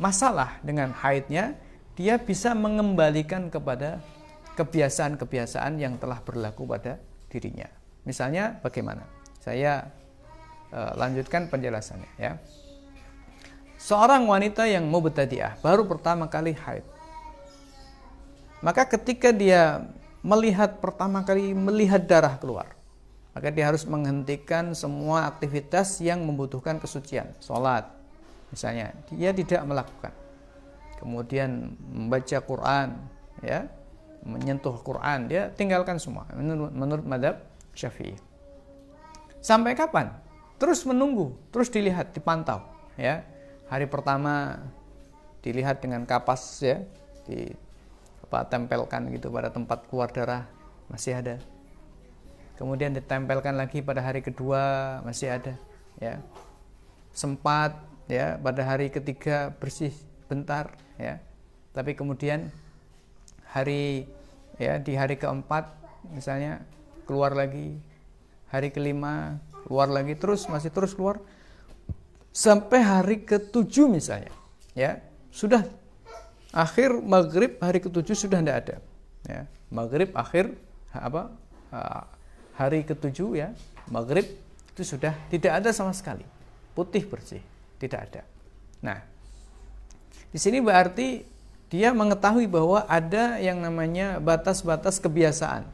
Speaker 1: masalah dengan haidnya, dia bisa mengembalikan kepada kebiasaan-kebiasaan yang telah berlaku pada dirinya. Misalnya bagaimana? Saya uh, lanjutkan penjelasannya ya. Seorang wanita yang mau mubtadi'ah baru pertama kali haid. Maka ketika dia melihat pertama kali melihat darah keluar, maka dia harus menghentikan semua aktivitas yang membutuhkan kesucian, sholat misalnya, dia tidak melakukan. Kemudian membaca Quran, ya, menyentuh Quran, dia tinggalkan semua menurut, menurut madhab Syafi'i. Sampai kapan? Terus menunggu, terus dilihat, dipantau, ya. Hari pertama dilihat dengan kapas ya, di tempelkan gitu pada tempat keluar darah masih ada. Kemudian ditempelkan lagi pada hari kedua masih ada, ya. Sempat ya pada hari ketiga bersih bentar ya. Tapi kemudian hari ya di hari keempat misalnya keluar lagi. Hari kelima keluar lagi terus masih terus keluar. Sampai hari ketujuh misalnya ya. Sudah. Akhir maghrib hari ketujuh sudah tidak ada ya. Maghrib akhir apa hari ketujuh ya maghrib itu sudah tidak ada sama sekali. Putih bersih tidak ada. Nah di sini berarti dia mengetahui bahwa ada yang namanya batas-batas kebiasaan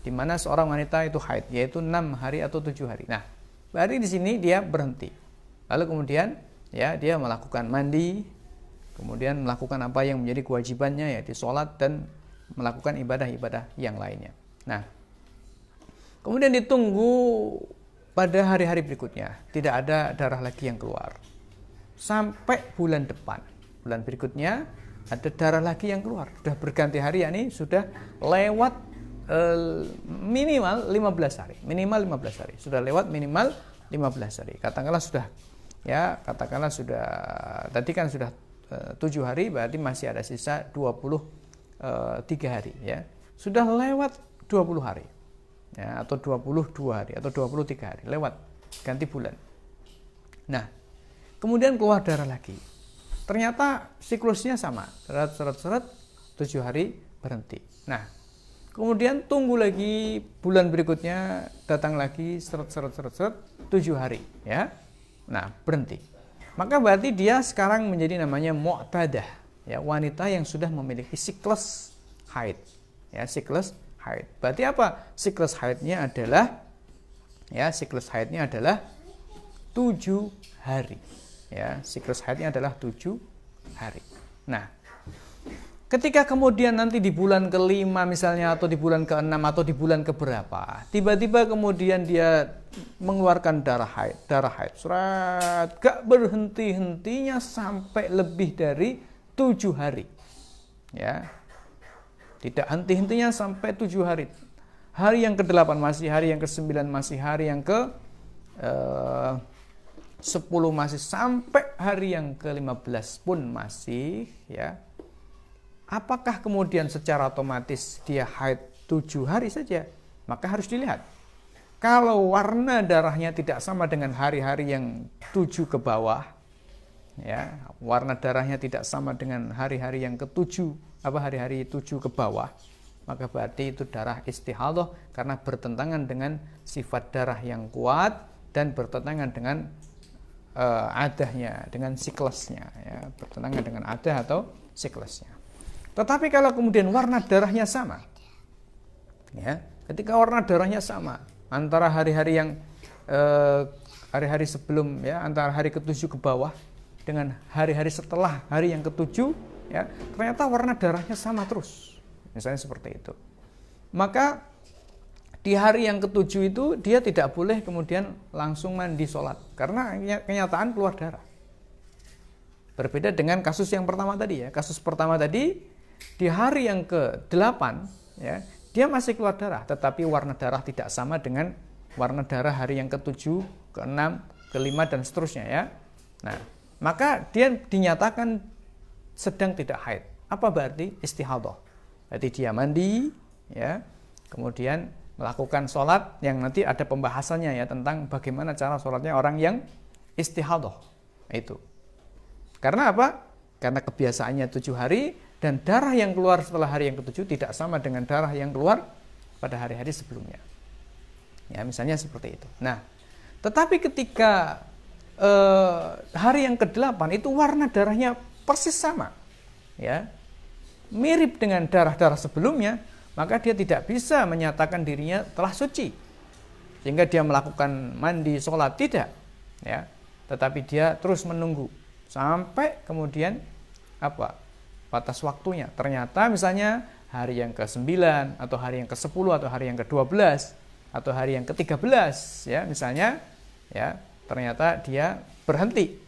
Speaker 1: di mana seorang wanita itu haid yaitu enam hari atau tujuh hari. Nah berarti di sini dia berhenti. Lalu kemudian ya dia melakukan mandi kemudian melakukan apa yang menjadi kewajibannya yaitu sholat dan melakukan ibadah-ibadah yang lainnya. Nah Kemudian ditunggu pada hari-hari berikutnya, tidak ada darah lagi yang keluar. Sampai bulan depan, bulan berikutnya ada darah lagi yang keluar. Sudah berganti hari ya ini sudah lewat eh, minimal 15 hari, minimal 15 hari. Sudah lewat minimal 15 hari. Katakanlah sudah ya, katakanlah sudah tadi kan sudah eh, 7 hari berarti masih ada sisa 23 eh, hari ya. Sudah lewat 20 hari ya, atau 22 hari atau 23 hari lewat ganti bulan. Nah, kemudian keluar darah lagi. Ternyata siklusnya sama, seret seret seret 7 hari berhenti. Nah, kemudian tunggu lagi bulan berikutnya datang lagi seret seret seret seret 7 hari ya. Nah, berhenti. Maka berarti dia sekarang menjadi namanya mu'tadah, ya, wanita yang sudah memiliki siklus haid. Ya, siklus haid. Berarti apa? Siklus haidnya adalah ya, siklus haidnya adalah tujuh hari. Ya, siklus haidnya adalah tujuh hari. Nah, ketika kemudian nanti di bulan kelima misalnya atau di bulan keenam atau di bulan keberapa, tiba-tiba kemudian dia mengeluarkan darah haid, darah haid, surat gak berhenti-hentinya sampai lebih dari tujuh hari. Ya, tidak henti-hentinya sampai tujuh hari. Hari yang ke-8 masih, hari yang ke-9 masih, hari yang ke uh, 10 masih, sampai hari yang ke-15 pun masih. ya. Apakah kemudian secara otomatis dia haid tujuh hari saja? Maka harus dilihat. Kalau warna darahnya tidak sama dengan hari-hari yang tujuh ke bawah, ya warna darahnya tidak sama dengan hari-hari yang ketujuh apa hari-hari tujuh ke bawah. Maka berarti itu darah istihadah karena bertentangan dengan sifat darah yang kuat dan bertentangan dengan uh, adahnya dengan siklusnya ya. Bertentangan dengan adah atau siklusnya. Tetapi kalau kemudian warna darahnya sama ya ketika warna darahnya sama antara hari-hari yang eh, hari-hari uh, sebelum ya antara hari ketujuh ke bawah dengan hari-hari setelah hari yang ketujuh ya ternyata warna darahnya sama terus. Misalnya seperti itu. Maka di hari yang ketujuh itu dia tidak boleh kemudian langsung mandi sholat. Karena kenyataan keluar darah. Berbeda dengan kasus yang pertama tadi ya. Kasus pertama tadi di hari yang ke-8 ya dia masih keluar darah. Tetapi warna darah tidak sama dengan warna darah hari yang ke-7, ke-6, ke-5 dan seterusnya ya. Nah, maka dia dinyatakan sedang tidak haid. Apa berarti istihadah? Berarti dia mandi, ya, kemudian melakukan sholat yang nanti ada pembahasannya ya tentang bagaimana cara sholatnya orang yang istihadah itu. Karena apa? Karena kebiasaannya tujuh hari dan darah yang keluar setelah hari yang ketujuh tidak sama dengan darah yang keluar pada hari-hari sebelumnya. Ya, misalnya seperti itu. Nah, tetapi ketika eh, hari yang ke-8 itu warna darahnya persis sama ya. Mirip dengan darah-darah sebelumnya maka dia tidak bisa menyatakan dirinya telah suci. Sehingga dia melakukan mandi sholat tidak ya. Tetapi dia terus menunggu sampai kemudian apa? Batas waktunya. Ternyata misalnya hari yang ke-9 atau hari yang ke-10 atau hari yang ke-12 atau hari yang ke-13 ya misalnya ya ternyata dia berhenti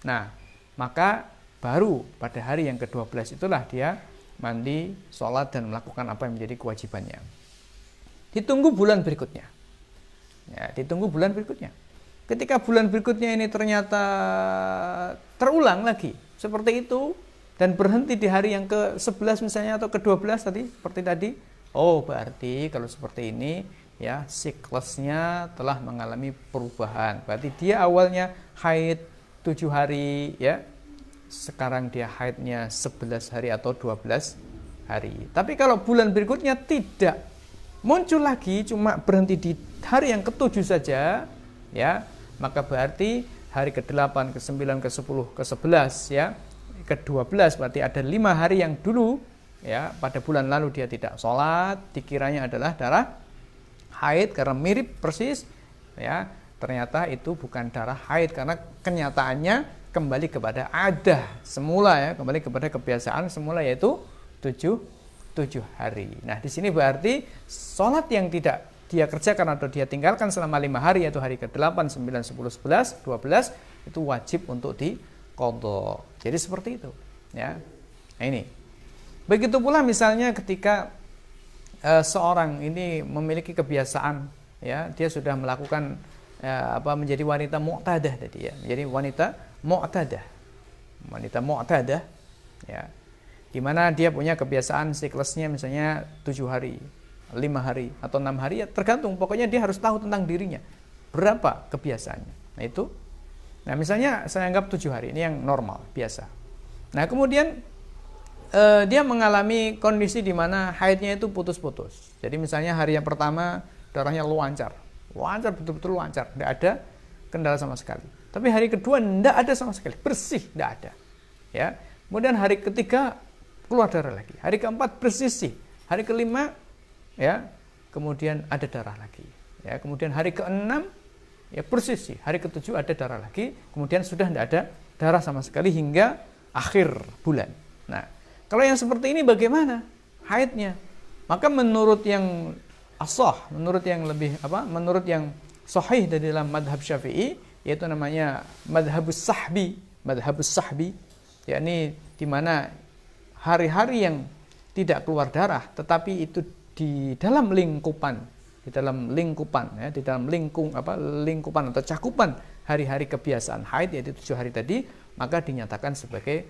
Speaker 1: nah maka baru pada hari yang ke-12 itulah dia mandi, sholat, dan melakukan apa yang menjadi kewajibannya. Ditunggu bulan berikutnya. Ya, ditunggu bulan berikutnya. Ketika bulan berikutnya ini ternyata terulang lagi seperti itu dan berhenti di hari yang ke-11 misalnya atau ke-12 tadi seperti tadi, oh berarti kalau seperti ini ya siklusnya telah mengalami perubahan. Berarti dia awalnya haid 7 hari ya sekarang dia haidnya 11 hari atau 12 hari. Tapi kalau bulan berikutnya tidak muncul lagi cuma berhenti di hari yang ketujuh saja ya maka berarti hari ke-8, ke-9, ke-10, ke-11 ya ke-12 berarti ada lima hari yang dulu ya pada bulan lalu dia tidak sholat dikiranya adalah darah haid karena mirip persis ya ternyata itu bukan darah haid karena kenyataannya kembali kepada ada semula ya kembali kepada kebiasaan semula yaitu tujuh tujuh hari nah di sini berarti sholat yang tidak dia kerjakan atau dia tinggalkan selama lima hari yaitu hari ke-8, 9, 10, 11, 12 itu wajib untuk dikodok. Jadi seperti itu. Ya, nah, ini Begitu pula misalnya ketika uh, seorang ini memiliki kebiasaan ya, dia sudah melakukan uh, apa menjadi wanita mu'tadah tadi ya, menjadi wanita mu'tadah. Wanita mu'tadah ya. Di mana dia punya kebiasaan siklusnya misalnya tujuh hari, lima hari atau enam hari ya tergantung. Pokoknya dia harus tahu tentang dirinya berapa kebiasaannya. Nah itu. Nah misalnya saya anggap tujuh hari ini yang normal biasa. Nah kemudian eh, dia mengalami kondisi di mana haidnya itu putus-putus. Jadi misalnya hari yang pertama darahnya lancar, lancar betul-betul lancar, tidak ada kendala sama sekali. Tapi hari kedua tidak ada sama sekali, bersih, tidak ada. Ya. Kemudian hari ketiga keluar darah lagi. Hari keempat bersih sih. Hari kelima ya, kemudian ada darah lagi. Ya, kemudian hari keenam ya bersih sih. Hari ketujuh ada darah lagi, kemudian sudah tidak ada darah sama sekali hingga akhir bulan. Nah, kalau yang seperti ini bagaimana haidnya? Maka menurut yang asah, menurut yang lebih apa? Menurut yang sahih dari dalam madhab syafi'i, yaitu namanya madhabus sahbi, madhabus sahbi, yakni di mana hari-hari yang tidak keluar darah, tetapi itu di dalam lingkupan, di dalam lingkupan, ya, di dalam lingkung apa lingkupan atau cakupan hari-hari kebiasaan haid yaitu tujuh hari tadi, maka dinyatakan sebagai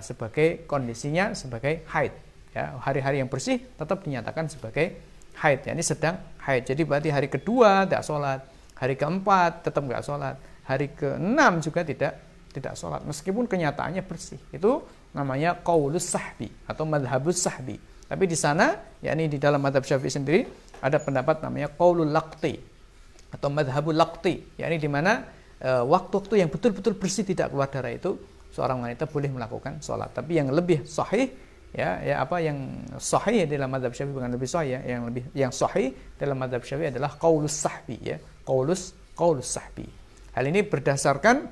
Speaker 1: sebagai kondisinya sebagai haid. Ya, hari-hari yang bersih tetap dinyatakan sebagai haid. Ya, ini sedang haid. Jadi berarti hari kedua tidak sholat, hari keempat tetap nggak sholat, hari keenam juga tidak tidak sholat meskipun kenyataannya bersih. Itu namanya qaulus sahbi atau madhabus sahbi. Tapi di sana, yakni di dalam madhab syafi'i sendiri ada pendapat namanya qaulul laqti atau madhabul laqti, yakni di mana uh, waktu-waktu yang betul-betul bersih tidak keluar darah itu seorang wanita boleh melakukan sholat. Tapi yang lebih sahih ya ya apa yang sahih dalam madhab syafi'i bukan lebih sahih ya yang lebih yang sahih dalam madhab syafi'i adalah qaulus sahbi ya qaulus qaulus sahbi hal ini berdasarkan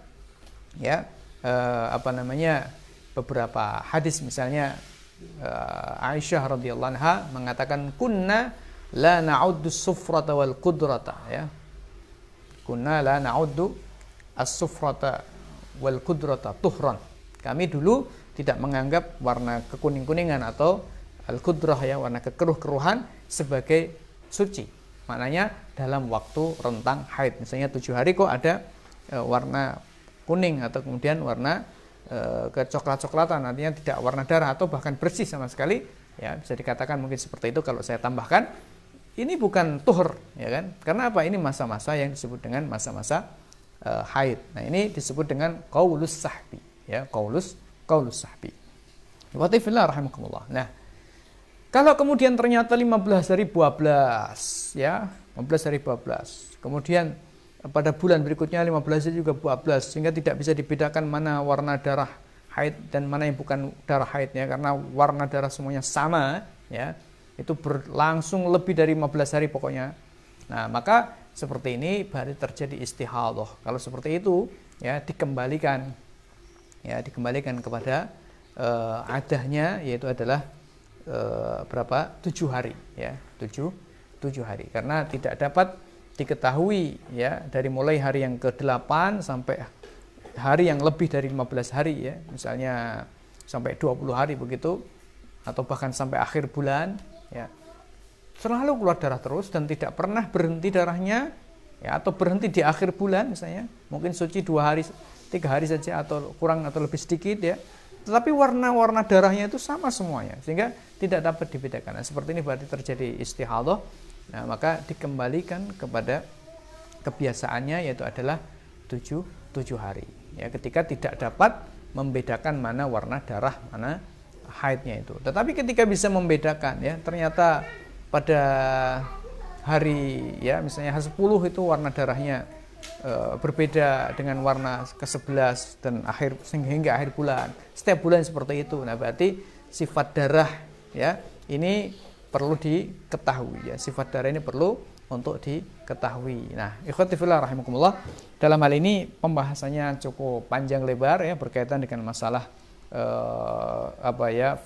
Speaker 1: ya eh, apa namanya beberapa hadis. Misalnya eh, Aisyah radhiyallahu anha mengatakan kunna la na'uddu sufrata wal qudrata ya. Kunna la na'uddu as-sufrata wal kudrata tuhran. Kami dulu tidak menganggap warna kekuning-kuningan atau al kudrah ya warna kekeruh-keruhan sebagai suci. Maknanya dalam waktu rentang haid. Misalnya tujuh hari kok ada e, warna kuning atau kemudian warna e, kecoklat-coklatan artinya tidak warna darah atau bahkan bersih sama sekali ya bisa dikatakan mungkin seperti itu kalau saya tambahkan ini bukan tuhur ya kan karena apa ini masa-masa yang disebut dengan masa-masa uh, haid. Nah, ini disebut dengan qaulus sahbi, ya, qaulus qaulus sahbi. Watifillah rahimakumullah. Nah, kalau kemudian ternyata 15 dari 12, ya, 15 dari 12. Kemudian pada bulan berikutnya 15 juga 12 sehingga tidak bisa dibedakan mana warna darah haid dan mana yang bukan darah haidnya karena warna darah semuanya sama ya itu berlangsung lebih dari 15 hari pokoknya nah maka seperti ini berarti terjadi istihadah. Kalau seperti itu ya dikembalikan. Ya dikembalikan kepada uh, adahnya yaitu adalah uh, berapa? Tujuh hari ya. Tujuh tujuh hari. Karena tidak dapat diketahui ya dari mulai hari yang ke-8 sampai hari yang lebih dari 15 hari ya. Misalnya sampai 20 hari begitu atau bahkan sampai akhir bulan ya selalu keluar darah terus dan tidak pernah berhenti darahnya ya atau berhenti di akhir bulan misalnya mungkin suci dua hari tiga hari saja atau kurang atau lebih sedikit ya. Tetapi warna-warna darahnya itu sama semuanya sehingga tidak dapat dibedakan. Nah, seperti ini berarti terjadi istihadah nah maka dikembalikan kepada kebiasaannya yaitu adalah tujuh, tujuh hari ya ketika tidak dapat membedakan mana warna darah mana haidnya itu. Tetapi ketika bisa membedakan ya ternyata pada hari ya misalnya hari 10 itu warna darahnya e, berbeda dengan warna ke-11 dan akhir hingga akhir bulan. Setiap bulan seperti itu. Nah, berarti sifat darah ya ini perlu diketahui ya. Sifat darah ini perlu untuk diketahui. Nah, ikhwati fillah rahimakumullah. Dalam hal ini pembahasannya cukup panjang lebar ya berkaitan dengan masalah eh, apa ya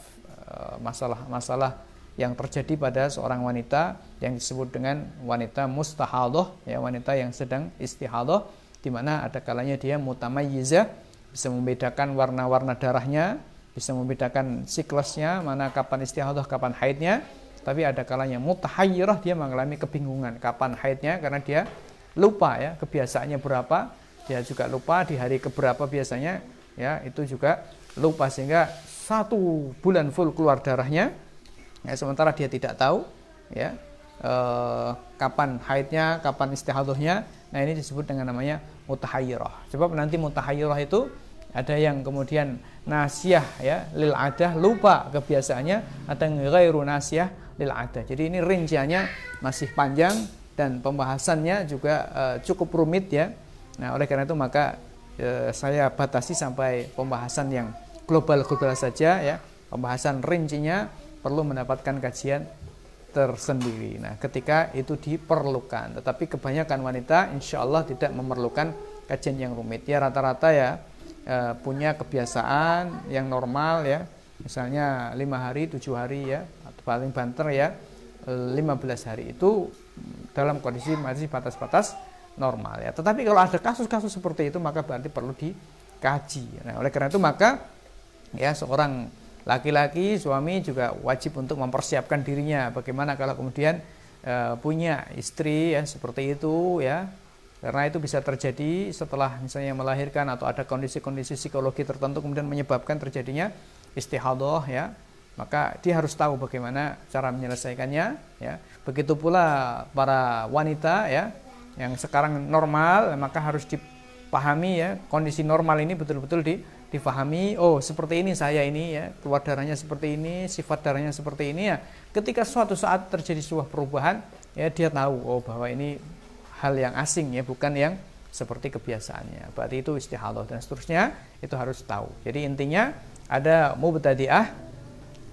Speaker 1: masalah-masalah yang terjadi pada seorang wanita yang disebut dengan wanita mustahadah ya wanita yang sedang istihadah di mana ada kalanya dia mutamayyizah bisa membedakan warna-warna darahnya bisa membedakan siklusnya mana kapan istihadah kapan haidnya tapi ada kalanya mutahayyirah dia mengalami kebingungan kapan haidnya karena dia lupa ya kebiasaannya berapa dia juga lupa di hari keberapa biasanya ya itu juga lupa sehingga satu bulan full keluar darahnya ya, sementara dia tidak tahu ya eh, kapan haidnya kapan istihadahnya nah ini disebut dengan namanya mutahayyirah. Sebab nanti mutahayyirah itu ada yang kemudian nasiah ya lil adah lupa kebiasaannya yang ghairu nasiah lil adah. Jadi ini rinciannya masih panjang dan pembahasannya juga uh, cukup rumit ya. Nah oleh karena itu maka uh, saya batasi sampai pembahasan yang global-global saja ya pembahasan rincinya perlu mendapatkan kajian tersendiri. Nah, ketika itu diperlukan, tetapi kebanyakan wanita insya Allah tidak memerlukan kajian yang rumit. Ya rata-rata ya e, punya kebiasaan yang normal ya, misalnya lima hari, tujuh hari ya, atau paling banter ya lima belas hari itu dalam kondisi masih batas-batas normal ya. Tetapi kalau ada kasus-kasus seperti itu maka berarti perlu dikaji. Nah, oleh karena itu maka ya seorang laki-laki suami juga wajib untuk mempersiapkan dirinya. Bagaimana kalau kemudian e, punya istri ya seperti itu ya? Karena itu bisa terjadi setelah misalnya melahirkan atau ada kondisi-kondisi psikologi tertentu kemudian menyebabkan terjadinya istihadah ya? Maka dia harus tahu bagaimana cara menyelesaikannya ya? Begitu pula para wanita ya? Yang sekarang normal maka harus dipahami ya? Kondisi normal ini betul-betul di difahami oh seperti ini saya ini ya. Keluar darahnya seperti ini sifat darahnya seperti ini ya. Ketika suatu saat terjadi sebuah perubahan ya dia tahu oh bahwa ini hal yang asing ya bukan yang seperti kebiasaannya. Berarti itu istihadah dan seterusnya itu harus tahu. Jadi intinya ada mubtadi'ah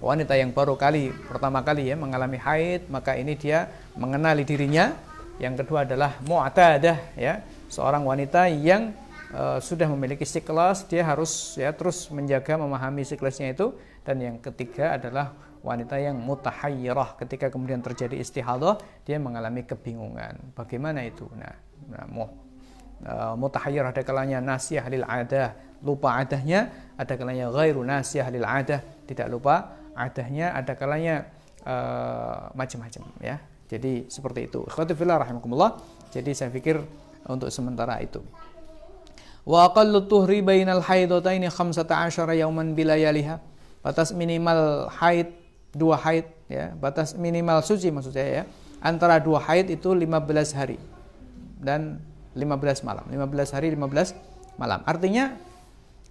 Speaker 1: wanita yang baru kali pertama kali ya mengalami haid maka ini dia mengenali dirinya. Yang kedua adalah mu'tadah ya. Seorang wanita yang uh, sudah memiliki siklus, dia harus ya terus menjaga memahami siklusnya itu. Dan yang ketiga adalah wanita yang mutahayyirah ketika kemudian terjadi istihadah dia mengalami kebingungan. Bagaimana itu? Nah, nah uh, mutahayyirah ada kalanya nasiyah lil adah, lupa adahnya, ada kalanya ghairu nasiyah lil adah, tidak lupa adahnya, ada kalanya uh, macam-macam ya. Jadi seperti itu. Ikhwati fillah rahimakumullah. Jadi saya pikir untuk sementara itu. Wa aqallu tuhri bainal haidataini 15 yauman bilayaliha. Batas minimal haid dua haid ya, batas minimal suci maksud saya ya. Antara dua haid itu 15 hari dan 15 malam. 15 hari 15 malam. Artinya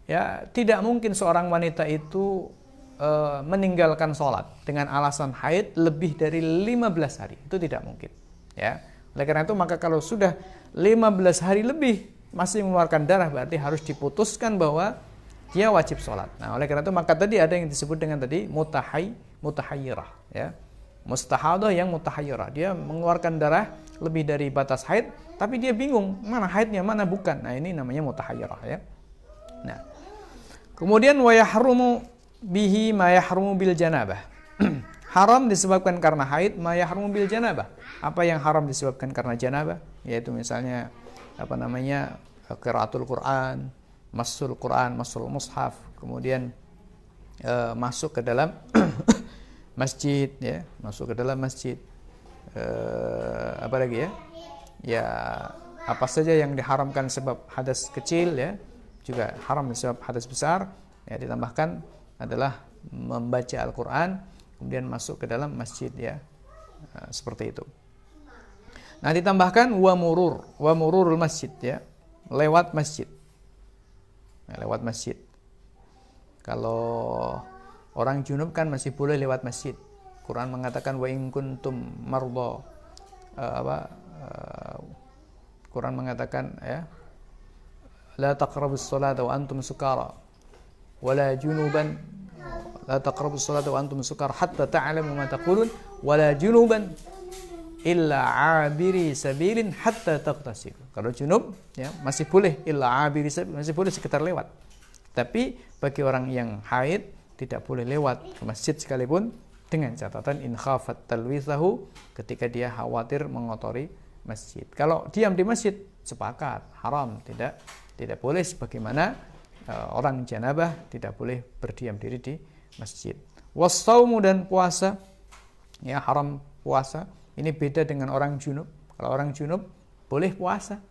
Speaker 1: ya tidak mungkin seorang wanita itu e, meninggalkan sholat dengan alasan haid lebih dari 15 hari. Itu tidak mungkin. Ya. Oleh karena itu maka kalau sudah 15 hari lebih masih mengeluarkan darah berarti harus diputuskan bahwa dia wajib sholat. Nah, oleh karena itu maka tadi ada yang disebut dengan tadi mutahai mutahayyirah ya. Mustahadah yang mutahayyirah. Dia mengeluarkan darah lebih dari batas haid tapi dia bingung mana haidnya mana bukan. Nah, ini namanya mutahayyirah ya. Nah. Kemudian wa yahrumu bihi ma yahrumu bil janabah. haram disebabkan karena haid, ma yahrumu bil janabah. Apa yang haram disebabkan karena janabah? Yaitu misalnya apa namanya qiraatul Quran, masul Quran, masul mushaf, kemudian e, masuk ke dalam masjid ya, masuk ke dalam masjid. E, apa lagi ya? Ya apa saja yang diharamkan sebab hadas kecil ya, juga haram sebab hadas besar ya ditambahkan adalah membaca Al-Qur'an kemudian masuk ke dalam masjid ya. Seperti itu. Nah ditambahkan wa murur, wa mururul masjid ya, lewat masjid. Nah, lewat masjid. Kalau orang junub kan masih boleh lewat masjid. Quran mengatakan wa in kuntum uh, apa uh, Quran mengatakan ya la taqrabus salata wa antum sukara wala junuban la taqrabus salata wa antum sukara hatta ta'lamu ma taqulun wala junuban illa abiri sabilin hatta taqtasilu. Kalau junub ya masih boleh illa abiri sabilin masih boleh sekitar lewat. Tapi bagi orang yang haid tidak boleh lewat ke masjid sekalipun dengan catatan in khafat talwithahu ketika dia khawatir mengotori masjid. Kalau diam di masjid sepakat haram tidak tidak boleh sebagaimana uh, orang janabah tidak boleh berdiam diri di masjid. Wasaumu dan puasa ya haram puasa ini beda dengan orang junub. Kalau orang junub boleh puasa.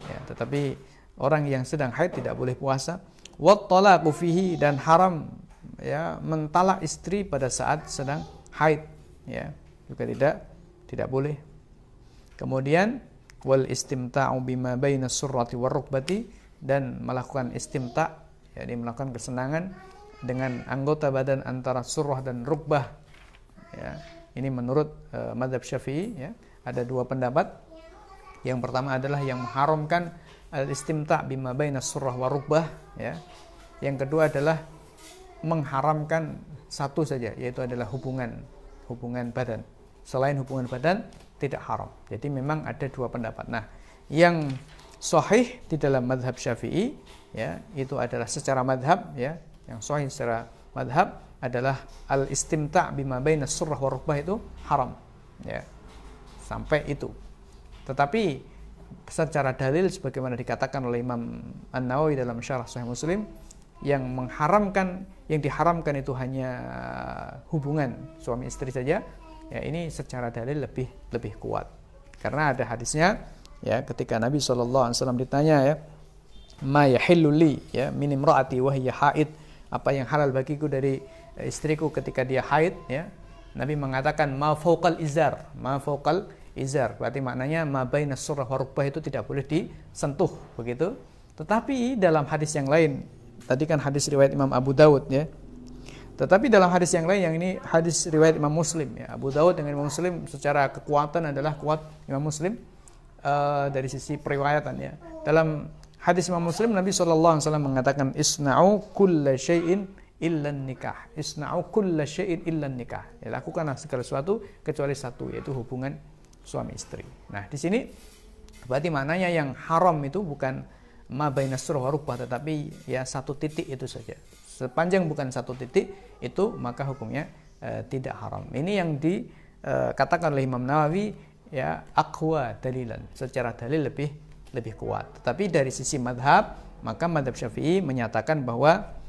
Speaker 1: Ya, tetapi orang yang sedang haid tidak boleh puasa. Wat fihi dan haram ya mentalak istri pada saat sedang haid ya juga tidak tidak boleh kemudian wal istimta'u bima baina surrati war rukbati dan melakukan istimta yakni melakukan kesenangan dengan anggota badan antara surah dan rukbah ya ini menurut uh, madhab syafi'i ya ada dua pendapat yang pertama adalah yang mengharamkan al istimta bima baina surah rukbah ya yang kedua adalah mengharamkan satu saja yaitu adalah hubungan hubungan badan. Selain hubungan badan tidak haram. Jadi memang ada dua pendapat. Nah, yang sahih di dalam madhab Syafi'i ya itu adalah secara madhab ya yang sahih secara madhab adalah al istimta' bima baina surah wa rukbah itu haram. Ya. Sampai itu. Tetapi secara dalil sebagaimana dikatakan oleh Imam An-Nawawi dalam syarah Sahih Muslim yang mengharamkan yang diharamkan itu hanya hubungan suami istri saja ya ini secara dalil lebih lebih kuat. Karena ada hadisnya ya ketika Nabi SAW ditanya ya ma yahillu li? Ya min imraati wa hiya haid. Apa yang halal bagiku dari istriku ketika dia haid ya Nabi mengatakan ma fauqal izar ma fauqal izar berarti maknanya ma baina surah wa itu tidak boleh disentuh begitu tetapi dalam hadis yang lain Tadi kan hadis riwayat Imam Abu Dawud ya. Tetapi dalam hadis yang lain yang ini hadis riwayat Imam Muslim ya. Abu Dawud dengan Imam Muslim secara kekuatan adalah kuat Imam Muslim uh, dari sisi periwayatan ya. Dalam hadis Imam Muslim Nabi SAW mengatakan isna'u kulla syai'in illa nikah. Isna'u kulla syai'in illa nikah. Ya, lakukanlah segala sesuatu kecuali satu yaitu hubungan suami istri. Nah, di sini berarti maknanya yang haram itu bukan ma baina surah wa tetapi ya satu titik itu saja. Sepanjang bukan satu titik itu maka hukumnya e, tidak haram. Ini yang dikatakan eh, oleh Imam Nawawi ya aqwa dalilan. Secara dalil lebih lebih kuat. Tetapi dari sisi madhab maka madhab Syafi'i menyatakan bahwa e,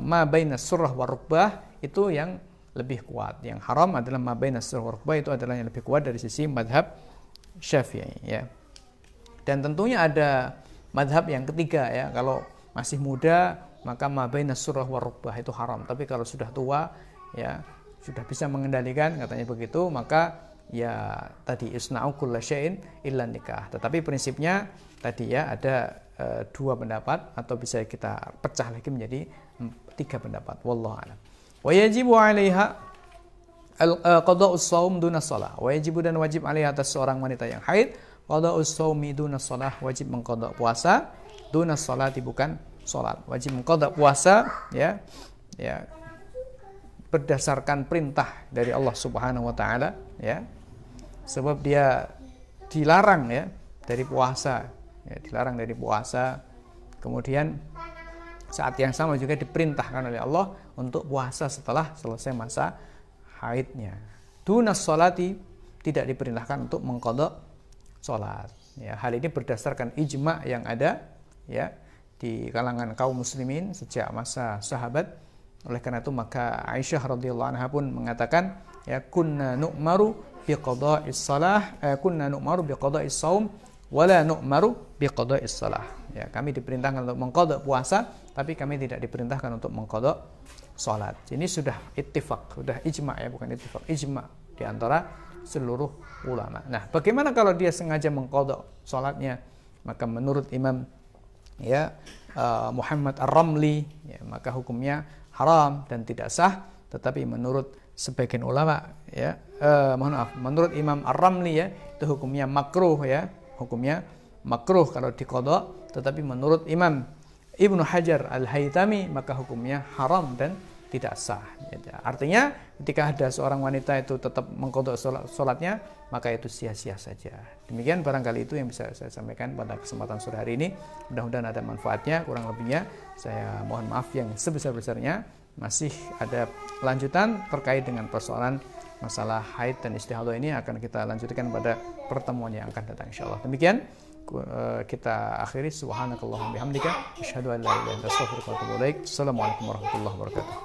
Speaker 1: ma baina surah wa itu yang lebih kuat. Yang haram adalah ma baina surah wa itu adalah yang lebih kuat dari sisi madhab Syafi'i ya. Dan tentunya ada madhab yang ketiga ya kalau masih muda maka mabaina surah warubah itu haram tapi kalau sudah tua ya sudah bisa mengendalikan katanya begitu maka ya tadi isna'u kulla syai'in illa nikah tetapi prinsipnya tadi ya ada e, dua pendapat atau bisa kita pecah lagi menjadi tiga pendapat wallahu a'lam wa yajibu 'alaiha e, qada'us shaum duna shalah wa yajibu dan wajib 'alaiha atas seorang wanita yang haid Qada'us shaumi duna shalah wajib mengqada puasa duna salati bukan salat. Wajib mengqada puasa ya ya berdasarkan perintah dari Allah Subhanahu wa taala ya. Sebab dia dilarang ya dari puasa, ya, dilarang dari puasa. Kemudian saat yang sama juga diperintahkan oleh Allah untuk puasa setelah selesai masa haidnya. Dunas salati tidak diperintahkan untuk mengkodok sholat. Ya, hal ini berdasarkan ijma yang ada ya di kalangan kaum muslimin sejak masa sahabat. Oleh karena itu maka Aisyah radhiyallahu anha pun mengatakan ya kunna nu'maru biqada'is salah eh, kunna nu'maru biqada'is saum wala nu'maru biqada'is salah. Ya, kami diperintahkan untuk mengqada puasa tapi kami tidak diperintahkan untuk mengqada salat. Ini sudah ittifaq, sudah ijma ya bukan ittifaq, ijma di antara seluruh ulama. Nah, bagaimana kalau dia sengaja mengkodok sholatnya? Maka menurut Imam ya uh, Muhammad Ar-Ramli, ya, maka hukumnya haram dan tidak sah. Tetapi menurut sebagian ulama ya eh, mohon maaf menurut Imam Ar-Ramli ya itu hukumnya makruh ya hukumnya makruh kalau dikodok tetapi menurut Imam Ibnu Hajar Al-Haytami maka hukumnya haram dan tidak sah. Artinya ketika ada seorang wanita itu tetap mengkodok sholat, sholatnya, maka itu sia-sia saja. Demikian barangkali itu yang bisa saya sampaikan pada kesempatan sore hari ini. Mudah-mudahan ada manfaatnya, kurang lebihnya saya mohon maaf yang sebesar-besarnya. Masih ada lanjutan terkait dengan persoalan masalah haid dan istihadah ini akan kita lanjutkan pada pertemuan yang akan datang insyaallah. Demikian eh, kita akhiri subhanakallahumma bihamdika asyhadu an la ilaha illa anta astaghfiruka wa atubu ilaik. Assalamualaikum warahmatullahi wabarakatuh.